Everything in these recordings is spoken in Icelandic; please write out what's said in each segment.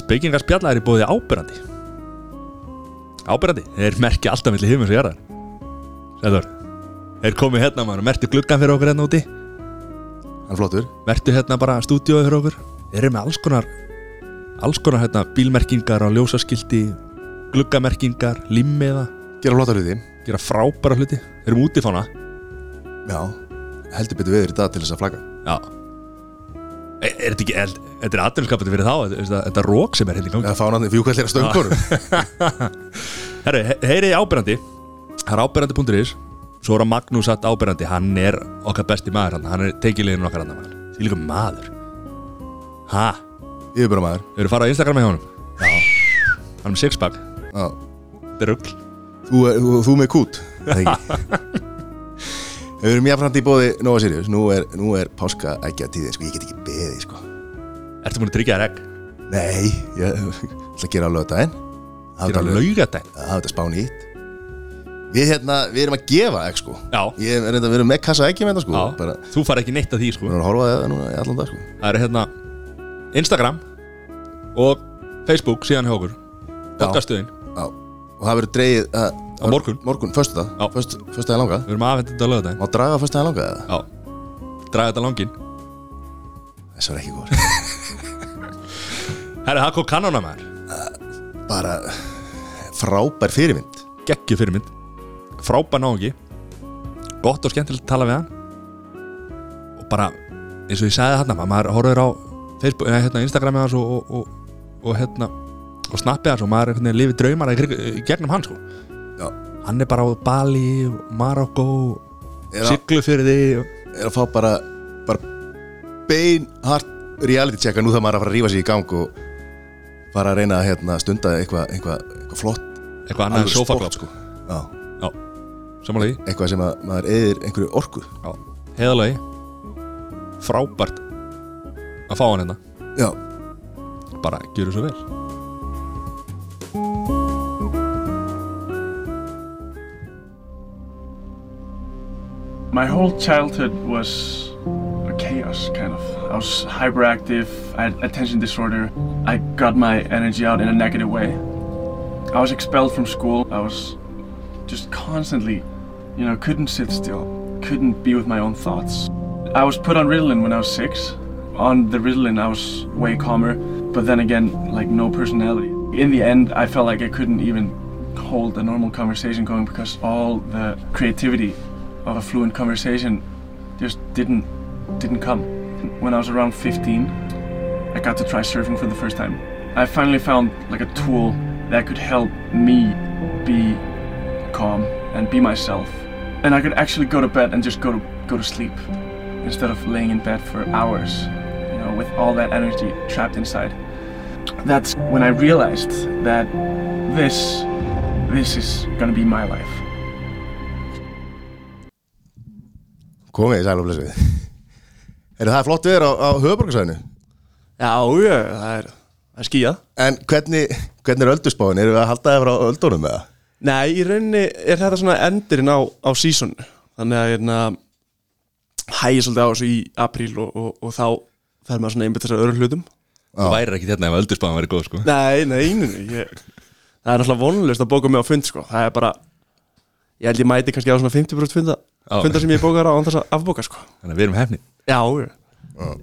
Spekingar spjalla er í bóði ábyrrandi Ábyrrandi, þeir merki alltaf milli himins og jarðar. Sæður Þeir komu hérna maður, mertu gluggan fyrir okkur hérna úti? Hann er flottur. Mertu hérna bara stúdíóið fyrir okkur? Þeir eru með alls konar Alls konar hérna bílmerkingar á ljósaskilti Gluggamerkingar, limmiða Gera flottar hluti. Gera frábæra hluti. Þeir eru með útifána. Já. Heldur betur viður í dag til þess að flagga. Já Er, er þetta ekki, er, þetta er aðdurskapandi fyrir þá Þetta, þetta rók sem er hérna í gangi? Það fá hann fjúkvæðlega stöngunum Herru, he- heyriði ábyrrandi Það er ábyrrandi.is Svo er að Magnús að ábyrrandi Hann er okkar besti maður hann Hann er tekilegin okkar annar maður. Því líka maður. Ha, Ég er bara maður þau eru farað á Instagram með honum? Já. Hann er með sixpack. Já. Þetta er rugl. Þú, er- þú, þú með kút. Það ekki? Við erum jáfnframt í bóði Nova Sirius. Nú er, nú er páska ekki að tíði sko. Ég get ekki beðið sko. Ertu múin að tryggja þér egg? Nei, ég ætla að gera á lögadaginn Þetta er laugadaginn Það hafa þetta spán ítt Við, hérna, við erum að gefa ekki sko. Já, Ég er reynda að vera með kassa ekki með þetta sko. Já. Bara, Þú far ekki neitt að því sko. Við erum að horfa að það núna í allan dag sko. Það er hérna Instagram Og Facebook síðan hjá okkur. Podcastuðin Já, og það verður dreigið uh, Á morgun. Morgun, föstu það, Já. föstu, föstu það langa Við erum aðvendt þetta á laugadaginn Má draga föstu það langa eða? Já. Draga þetta langin Þessi var ekki góð Herri, það kom kannona maður. Bara frábær fyrirmynd. Geggju fyrirmynd. Frábær náungi. Gott og skemmtilegt að tala við hann. Og bara eins og ég sagði þarna maður horfður á Facebook, eða, hérna, Instagrami hans og, og, og, og hérna og snappið hans og maður veginn lifið draumar í gegnum hann sko Já. hann er bara á Bali, Marokko og... er að fá bara bara beinhart reality checka nú það maður að fara að rífa sig í gang og fara að reyna að hérna, stunda eitthvað eitthva, eitthva flott. Eitthvað annað sofaklátt sko. Eitthvað sem að maður eðir einhverju orku. Heiðalagi frábært að fá hann hérna. Já, bara gjöru svo vel My whole childhood was a chaos, kind of. I was hyperactive, I had attention disorder. I got my energy out in a negative way. I was expelled from school. I was just constantly, you know, couldn't sit still, couldn't be with my own thoughts. I was put on Ritalin when I was six. On the Ritalin, I was way calmer, but then again, like no personality. In the end, I felt like I couldn't even hold a normal conversation going because all the creativity of a fluent conversation just didn't didn't come. When I was around 15, I got to try surfing for the first time. I finally found like a tool that could help me be calm and be myself. And I could actually go to bed and just go to go to sleep instead of laying in bed for hours, you know, with all that energy trapped inside. That's when I realized that this this is gonna be my life. Komið í sæl og blessuð Er það flott viður á, á höfuborgarsæðinu? Já, já, það er, það er skíjað En hvernig, hvernig er öldurspáin? Erum við að halda yfir á öldunum með það? Nei, í rauninni er þetta svona endurinn á, á sísonu Þannig að hérna hægir svolítið á þessu í apríl og, og, og þá fer maður svona einbætt þessar öðrum hlutum þú værir ekki þérna ef öldurspáðan væri góð sko Nei, nei, nei, nei ég, Það er náttúrulega vonlust að bóka mig á fund sko Það er bara Ég held ég mæti kannski á svona 50% funda. Fundar sem ég bókar á þess að afbóka sko. Þannig að við erum hefni Já, já,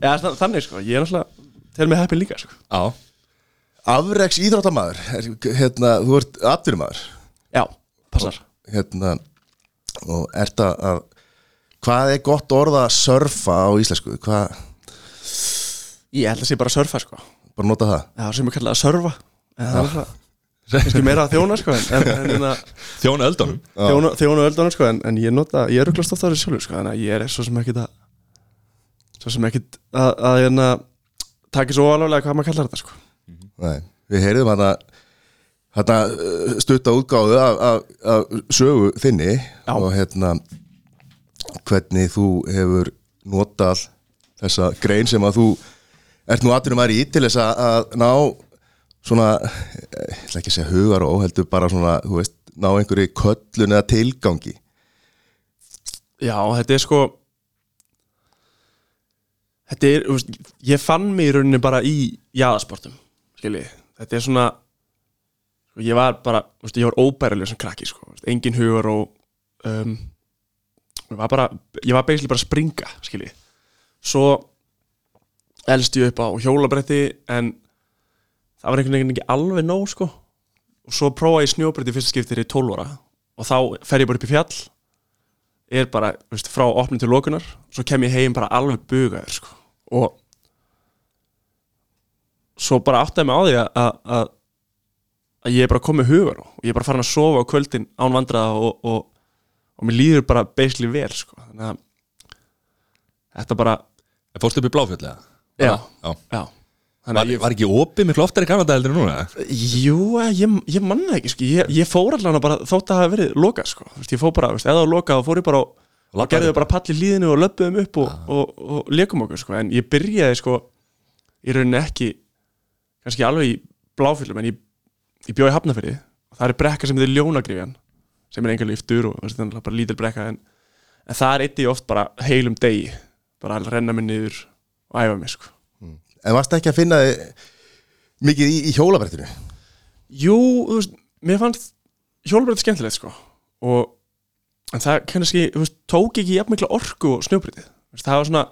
já. Þa- Þannig sko, ég er náttúrulega Tel mig heppin líka sko. Já, Afreks íþróttamaður er, hérna, Þú ert atvinnumæður Já, passar. Hérna, og ert að að- Hvað er gott orða að surfa á íslensku? Hvað, Ég held að sé bara að surfa sko. Bara nota það. Já, sem er kallað að surfa En það er svona Kannski meira að þjóna sko En, en, en, en þjóna öldunum. Þjónu, þjónu öldunum sko en, en ég nota, ég er rugglast ofta á þessu sjálfur sko að ég er svo sem ekkit að svo sem ekkit að, að hérna taki svo alvarlega hvað maður kallar þetta sko. Nei, við heyrðum hana, hana uh, stutta útgáðu af, af, af sögu þinni Já. og hérna hvernig þú hefur notað þessa grein sem að þú ert nú atvinnum í til þess að, að ná svona, eh, ég ætla ekki að segja hugar og heldur bara svona, þú veist, ná einhverju köllun eða tilgangi. Já, þetta er sko þetta er, veist, ég fann mig í rauninni bara í jaðasportum skilji, þetta er svona sko, ég var bara, veist, ég var óbærileg sem krakki, sko, veist, engin hugar og um, ég var bara ég var basically bara að springa, skilji. Svo elst ég upp á hjólabretti en það var einhvern veginn ekki alveg nóg, sko og svo prófaði ég snjóbretti í fyrsta skiptir í 12 ára og þá fer ég bara upp í fjall er bara, veist, frá opnum til lokunar svo kem ég heim bara alveg bugaður, sko og svo bara áttaði mig á því að, að, ég er bara komið hugar og ég er bara farin að sofa á kvöldin án vandraða og, og, og mér líður bara basically vel sko. þannig að þetta bara, Fórstu upp í bláfjöld eða? já, Já. já Var, að ég, var ekki opið miklu oftar í kannadældir núna? jú, eh, ég, ég manna ekki sko. ég, ég fór allan bara þótt að það hafi verið lokað sko. Ég fór bara, veist, eða á lokað og fór ég bara og, og gerði bara pall í líðinu og löppuðum upp og, og, og, leikum okkur sko. en ég byrjaði sko í rauninni ekki kannski alveg í bláfyllum en ég, ég bjóði hafnafyrir og það er brekka sem heitir Ljónagrifjan sem er engar líftur og veist, að bara lítil brekka en, en það er eitt í oft bara heilum degi bara að renna mig niður og æfa mig sko. En varst ekki að finna mikið í, í hjólabrettinu? Jú, þú veist, mér fannst hjólbreytið skemmtilegt sko. Og en það kannski, þú veist, tók ekki jafn mikla orku og snjóbreytið það var svona,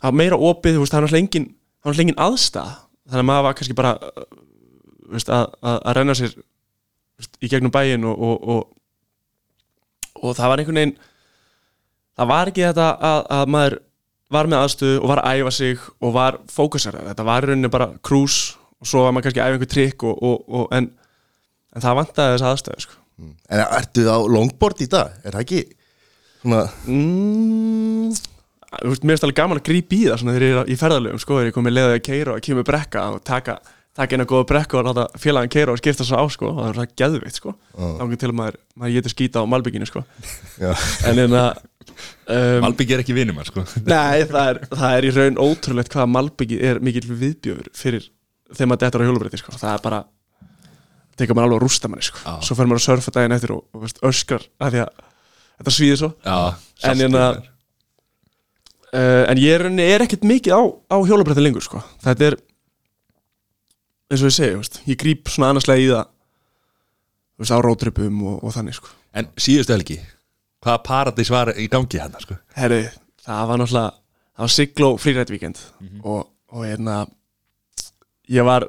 það var meira opið veist, það var náttúrulega engin, engin aðstæð þannig að maður var kannski bara veist, að, að, að renna sér veist, í gegnum bæin og, og, og, og það var einhvern veginn það var ekki þetta að, að maður var með aðstöðu og var að æfa sig og var fókusarað, þetta var rauninni bara krús og svo var maður kannski að æfa einhver trikk og, og, og, en, en það vantaði þess aðstöðu sko. En ertu á longboard í dag? Er það ekki svona, mm, þú veist, mér finnst alveg gaman að grípa í það svona þegar ég er í ferðalöfum sko, þegar ég komið leðið að keira og kemur brekka og taka, taka eina góða brekka og láta félagin keira og skipta svo á sko, það er það geðveitt sko, þá til að maður, maður getur skýta á malbygginu sko, en en að um, Malbygg er ekki vinum sko. Nei, það er, það er í raun ótrúlegt hvað Malbyggi er mikill viðbjöfur fyrir þegar maður dettur á hjólubretti sko. það er bara tekur maður alveg að rústa manni sko. Já. svo fer maður að surfa daginn eftir og, og veist, öskar að því að þetta svíði svo Já, En hérna- uh, en ég er, er ekkert mikið á, á hjólubretti lengur sko. þetta er eins og ég segi, veist, ég gríp svona annarslega í það veist, á rótripum og, og þannig sko. En síðustu helgi Hvaða paradís var í gangi hann sko? Herri, það var náttúrulega það var Sigló frírætt víkend og, og hérna ég var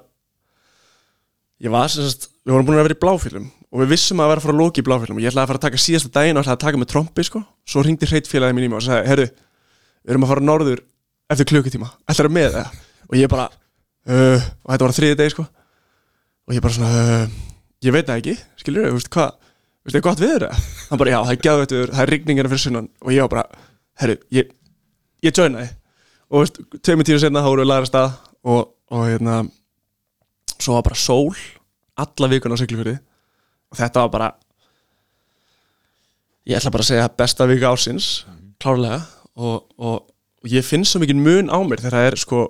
ég var sem sagt, við vorum búin að vera í bláfílum og við vissum að vera að fara að lóki í bláfílum og ég ætlaði að fara að taka síðasta daginn og ætlaði að taka með trombi sko, svo ringdi hreitfélagið mín í mig og sagði, herru, við erum að fara norður eftir klukkutíma, ætlaði að með það og ég bara, uh, og þetta var þriði degi sko. Og ég bara svona, uh, ég veit það ekki skilur þú veist hvað, veist, er gott viður það hann bara, já, það er gæðveitt viður, það er rigningar fyrir sunnan. Og ég var bara, herru, ég ég joinaði. Og veist, tveimur tíu senna þá voru við lagra stað og, og hérna svo var bara sól alla vikuna á Siglufjörði og þetta var bara ég ætla bara að segja besta vika ársins klárlega. Og, og, og ég finn svo mikið mun á mér þegar það er sko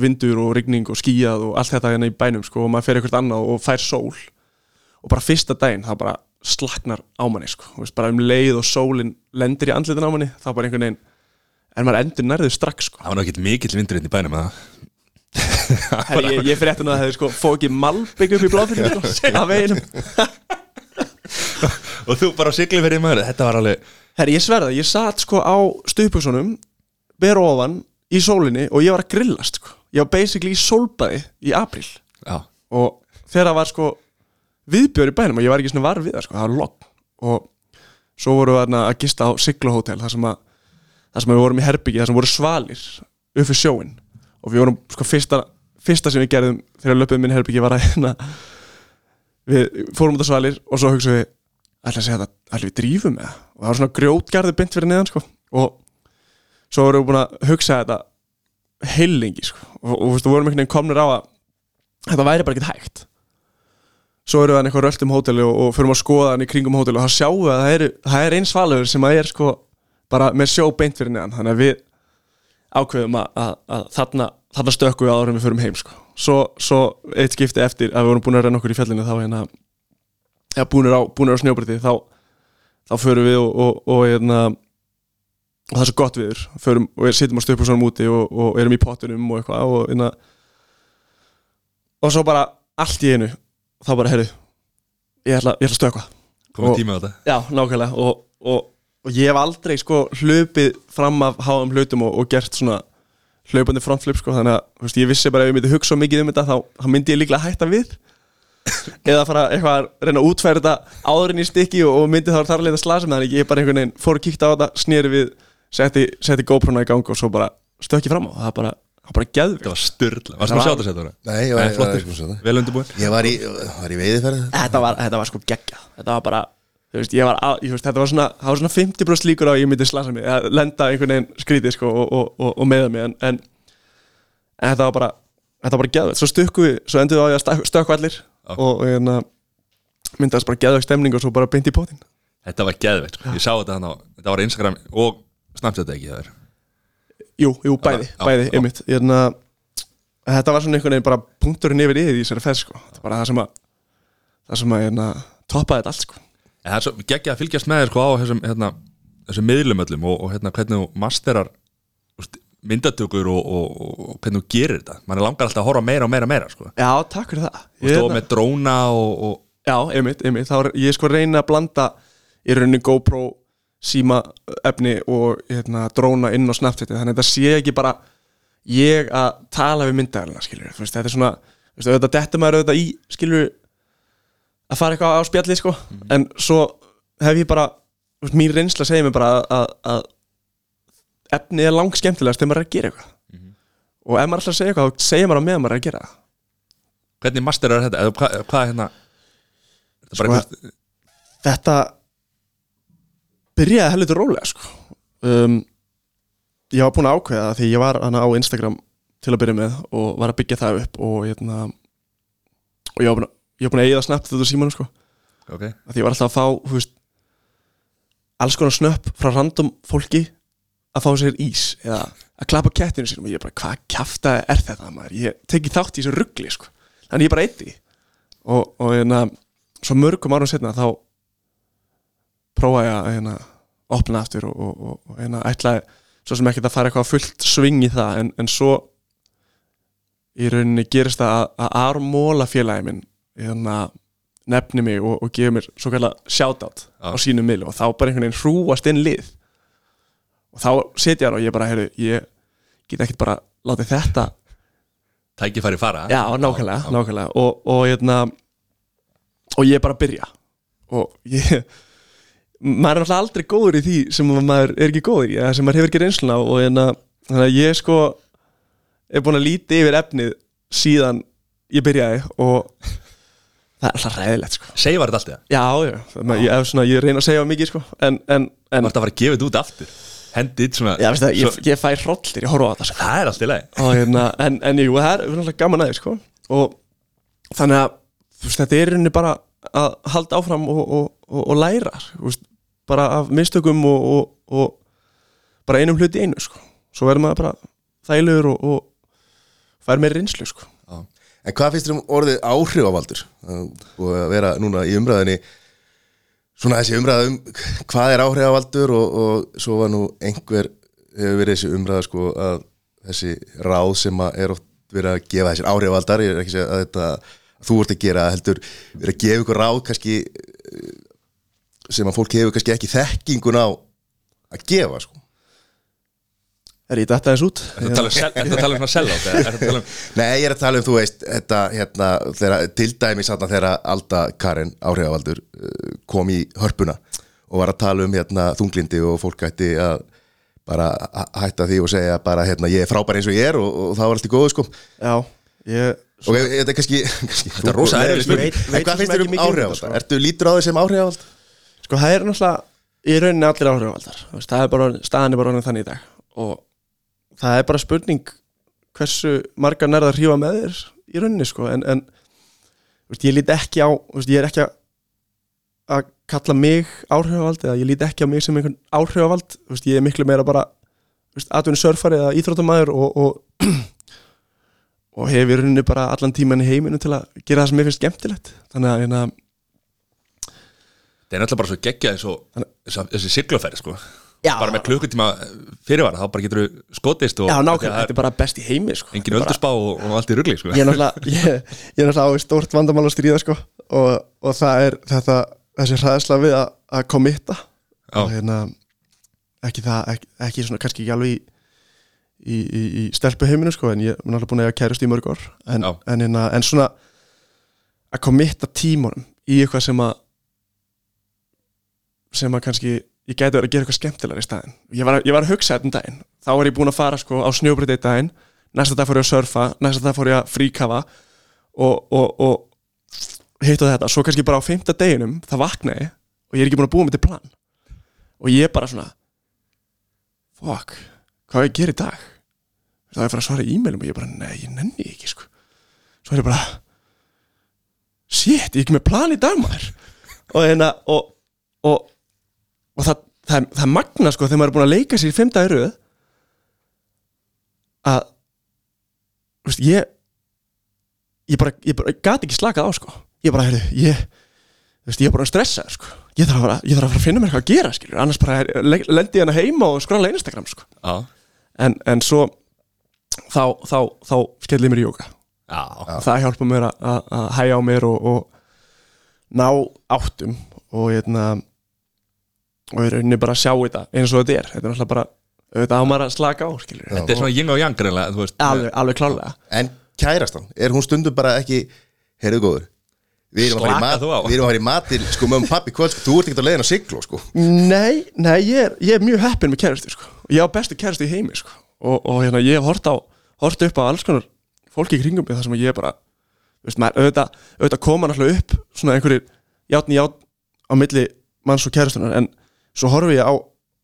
vindur og rigning og skíjað og allt þetta hérna í bænum sko og maður fer eitthvað annað og fær sól. Og bara fyrsta daginn það bara slaknar á manni sko. Veist, bara um leið og sólin lendir í andlitin á manni þá bara einhvern veginn en maður endur nærðu strax sko. Það var náttúrulega mikill vindurinn í bænum að Herri, ég, ég fyrir eftir að það hefði sko ekki malbygg upp í bláfinu sko, af veginum. Og þú bara sigli fyrir maður Þetta var alveg Herri, ég sverða, ég satt sko á stuðbuksunum ber ofan í sólinni og ég var að grillast sko. ég var basically í sólbaði í april Já, og þegar það var sko viðbjör í bænum og ég var ekki svona var við það sko, það var logg og svo vorum við að gista á Siglo Hotel þar sem, sem við vorum í herbyggi þar sem voru svalir upp fyrir sjóin og við vorum sko fyrsta, fyrsta sem við gerðum þegar löpum minn herbyggi var að hérna við fórum út á svalir og svo hugsaðum við ætla að segja þetta, ætla við drífum með það og það var svona grjótgarði bynt fyrir neðan sko. Og svo vorum við búin að hugsa þetta heilingi sko. Og, og, og við vorum einhvern veginn komnir á að þetta væri bara ekkert hægt svo erum við hann eitthvað rölt um hóteli og, og förum að skoða hann í kringum hóteli og það sjáum við að það er, er einn svalur sem að er sko bara með sjó beint fyrir neðan þannig að við ákveðum að, að, að þarna, þarna stökkum við áður en við förum heim sko. svo, svo eitt skipti eftir að við vorum búin að renna okkur í fjallinu þá hérna ja, búinir á, á snjóbriti þá, þá förum við og, og, og, hérna, það er svo gott viður förum, og við sitjum á stöpum úti og, erum í pottunum og eitthvað og hérna svo bara allt í einu þá bara, heyrðu ég ætla, ég ætla að stökka komið tíma á þetta. Já, nákvæmlega. Og, og, og ég hef aldrei sko hlupið fram af háum hlutum og, og gert svona hlaupandi frontflip sko þannig að þú veist, ég vissi bara ef ég myndi hugsa mikið um þetta þá, þá myndi ég líklega hætta við. Eða fara eitthvað að reyna að útfæra þetta áður en í stykki og, myndi þá þar leita slasa með þannig ég bara einhvern veginn fór að kíkta á þetta snýri við, setti, setti GoPro-na í gang og svo bara stökki fram á. Það bara, það bara geðvikt þetta var styrla varst Það maður var- sjá þetta var, var, ég var, vel undirbúin ég var í, var í veiðiferð. Þetta var, þetta var sko geggjað. Þetta var bara þú veist, ég var, á, ég veist, þetta var svona, það var svona 50% líkur á að ég myndi slasa mig að lenda einhvern veginn skrítið sko og, og, og, og meða mig. En, en, en þetta var bara þetta var bara geðvegt, svo stökku við svo endur við á að stökku, allir Já. og, og hérna, myndaðist bara geðvegt stemning og svo bara beint í pótin þetta var geðveikt sko. ég sá þetta hann á þetta var Instagram og Snapchat ekki það er jú, jú, bæði, Já, bæði, já. einmitt. Hérna, þetta var svona einhvern veginn bara punkturinn yfir í því þessari ferð sko, þetta er bara það sem að það sem að hérna, toppaði þetta allt sko. Það er svo geggja að fylgjast með þér sko á þessum, hérna, þessum miðlum öllum og, og hérna, hvernig þú masterar myndatökur og, og, og hvernig þú gerir þetta. Mann er langar alltaf að horfa meira og meira og meira sko. Já, takk fyrir það. Ég, stóð hérna- með dróna og, og Já, einmitt, einmitt, þá er ég sko reyna að blanda í rauninni GoPro síma efni og hérna, dróna inn á Snapchat þannig að þetta sé ekki bara ég að tala við veist, þetta er svona veist, auðvitað dettur maður auðvitað í, skilur að fara eitthvað á spjalli, sko. En svo hef ég bara veist, mín reynsla segir mér bara að, að, efni er lang skemmtilegast þegar maður er að gera eitthvað. Og ef maður ætlar að segja eitthvað, þá segir maður á meðan maður er að gera hvernig masterar þetta? Eða hvað, hvað hérna? Þetta er bara Sko, þetta byrjaði heldur rólega sko. um, ég var búin að ákveða því ég var hana á Instagram til að byrja með og var að byggja það upp og, hérna, og ég var búin að, að eigða snabbt þetta símanum sko. ok, að því ég var alltaf að fá veist, alls konar snöpp frá random fólki að fá sér ís eða að klappa kettinu sínum og ég bara, hvað kjafta er þetta maður ég teki þátt í þessu ruggli sko. þannig ég bara eitti og, og hérna, svo mörgum árum setna þá prófaði ég að hérna, opna aftur og, og, og, og hérna, ætlaði svo sem ekki að fara eitthvað fullt sving í það en, en svo í rauninni gerist það að, að armóla félagi minn hérna, nefni mig og, gefa mér svo kallar shoutout Já. á sínum miðlu og þá bara einhvern veginn hrúast inn lið. Og þá setja hann og ég bara, heyrðu, ég get ekkert bara látið þetta tækifæri fara? Já, nákvæmlega, nákvæmlega. Og, og, hérna, og ég bara byrja. Og ég maður er náttúrulega aldrei góður í því sem maður er ekki góður í, eða sem maður hefur ekki reynsluna og hérna, þannig að ég sko er búin að líti yfir efnið síðan ég byrjaði og það er alltaf ræðilegt sko. Segja var þetta allt það Já, já, að ég, svona, ég reyna að segja mikið sko en, en, en varst að fara að gefa þetta út aftur. Hendið svona já, veist það, ég, svo, ég fæ hrollir, ég horfa á þetta sko. Það er allt í lagi. Og hérna, en, en jú, það er náttúrulega gaman aðeins sko. og þannig að þetta er rauninni bara að halda áfram og, og, og, og læra veist, bara af mistökum og, og, og bara einum hluti einu sko. svo verður maður bara þægilegur og, og fær meir reynslu sko. En hvað finnst þér um orðið áhrifavaldur? Búið að vera núna í umræðinni svona þessi umræða um hvað er áhrifavaldur og, og svo var nú einhver hefur verið þessi umræða sko að þessi ráð sem að er oft verið að gefa þessir áhrifavaldar ég er ekki að segja að þetta þú ert að gera heldur verið að gefa ykkur ráð kannski sem að fólk hefur kannski ekki þekkingun á að gefa sko er ég þetta eins út? Er þetta að tala um að tala um svona sellátt eða ertu að tala um Nei, ég er að tala um, þú veist, þetta, hérna, þegar, til dæmis þarna þegar Alda Karin áhrifavaldur uh, kom í hörpuna og var að tala um hérna þunglindi og fólk ætti að bara hætta því og segja bara, hérna, ég er frábær eins og ég er og, og það var allt í góðu, sko. Já, ég Og ég- þetta er kannski... kannski Þetta er rosa erfið spurning. En Veit hvað finnst þér um um áhrifavald? sko. Ertu lítur á því sem áhrifavald? Sko það er náttúrulega í rauninni allir veist, það er bara, staðan er bara orðin þannig í dag. Og það er bara spurning hversu margar nærða að hrífa með þér í rauninni sko. En, en veist, ég lít ekki á veist, ég er ekki að, kalla mig áhrifavald eða ég lít ekki á mig sem einhvern áhrifavald. Veist, ég er miklu meira bara atvinni surfari eða íþróttamæður og, og, og hef í rauninni bara allan tíman í heiminu til að gera það sem mér finnst skemmtilegt. Þannig að hérna, það er náttúrulega bara svo geggja eins og þessi- þessi sigluferð sko Já. bara með klukkutíma fyrirvara þá bara getur þú skotist og Já, nákvæmlega, þetta er bara best í heimi sko. engin öldurspá og, og allt í rugli sko. ég er náttúrulega á í stórt vandamál að stríða sko. og, og það er þetta þessi hræðsla við að, og hérna ekki það, ekki, ekki svona kannski ekki alveg í í, í, í stelpu heiminu sko, en ég er náttúrulega búin að eiga kærust í mörg ár en, Já. en, hérna, en svona að kommitta tímunum í eitthvað sem að sem að kannski ég gæti verið að gera eitthvað skemmtilega í staðinn. Ég var, ég var að hugsa þetta um daginn. Þá var ég búin að fara sko á snjóbreyta í daginn. Næsta dag fór ég að surfa, næsta dag fór ég að fríkafa og, og, og og þetta, svo kannski bara á fimmta deginum það vaknaði og ég er ekki búin að búa mig til plan. Og ég bara svona fuck, hvað á ég að gera í dag? Þá er ég að fara að svara e-mailum og ég bara, nei, ég nenni ekki sko. Svo er ég bara shit, ég er ekki með plan í dag maður. Og hérna og, það, það, er- það er magna sko þegar maður er búin að leika sér í fimm dagir röð að veist, ég ég bara, ég bara gat ekki slakað á sko. Ég bara, heyrðu, ég veist, ég er bara stressað sko. Ég þarf að ég þarf að fara að finna mér eitthvað að gera skilur annars bara er- le- lendi ég hana heima og skrolla Instagram sko. Já, en, en svo þá, þá, þá skelli ég mér í jóka já, það hjálpa mér að, að, að hæja á mér og, og ná áttum og hérna og í rauninni bara sjá þetta eins og þetta er þetta er náttúrulega bara auðvitað á maður að slaka á skilur þetta er svona yin og yang greinlega, þú veist, alveg, alveg klálega En kærastan, er hún stundum bara ekki Heyrðu góður Við erum, að fara í Slaka mat, þú á. við erum að fara í mat til sko og pappi kvöld sko, Þú ert ekki að leiðin að sigla sko nei, nei, ég er, ég er mjög heppin með kæristu sko. ég á bestu kæristu í heimi sko. og, og hérna, ég hef hort, á, hort upp á alls konar fólki í kringum þar sem ég bara þú veist, maður, auðvitað, auðvitað koma náttúrulega upp svona einhverjir játn í játn á milli manns og kæristunar en svo horfi ég á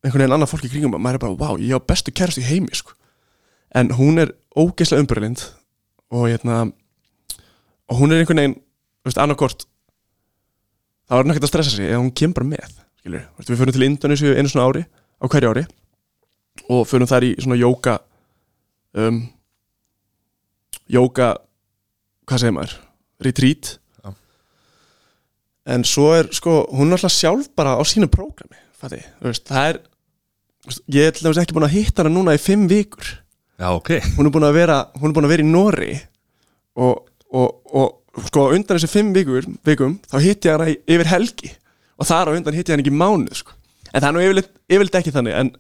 einhvern veginn annað fólki í kringum mig maður er bara, vá, ég á bestu kæristu í heimi sko. en hún er ógeðslega umbyrlind og hérna og hún er einhvern veginn, veist, annarkort þá er hún ekkert að stressa sig ef hún kemur bara með skilur. Veist, við fyrir til Indonesia einu svona ári á hverju ári og fyrir þar í svona jóka um, jóka hvað segir maður, retreat en svo er sko, hún er alltaf sjálf bara á sínu prógrami, fætti, veist, það er ég er til dæmis ekki búin að hitta hana núna í fimm vikur. Já, ok. Hún er búin að vera, hún er búin að vera í Nóri og, og, og sko undan þessi fimm vikur, vikum þá hitti ég hana yfir helgi og þar á undan hitti ég hana ekki í mánuð sko. en það er nú yfirleitt, yfirleitt ekki þannig en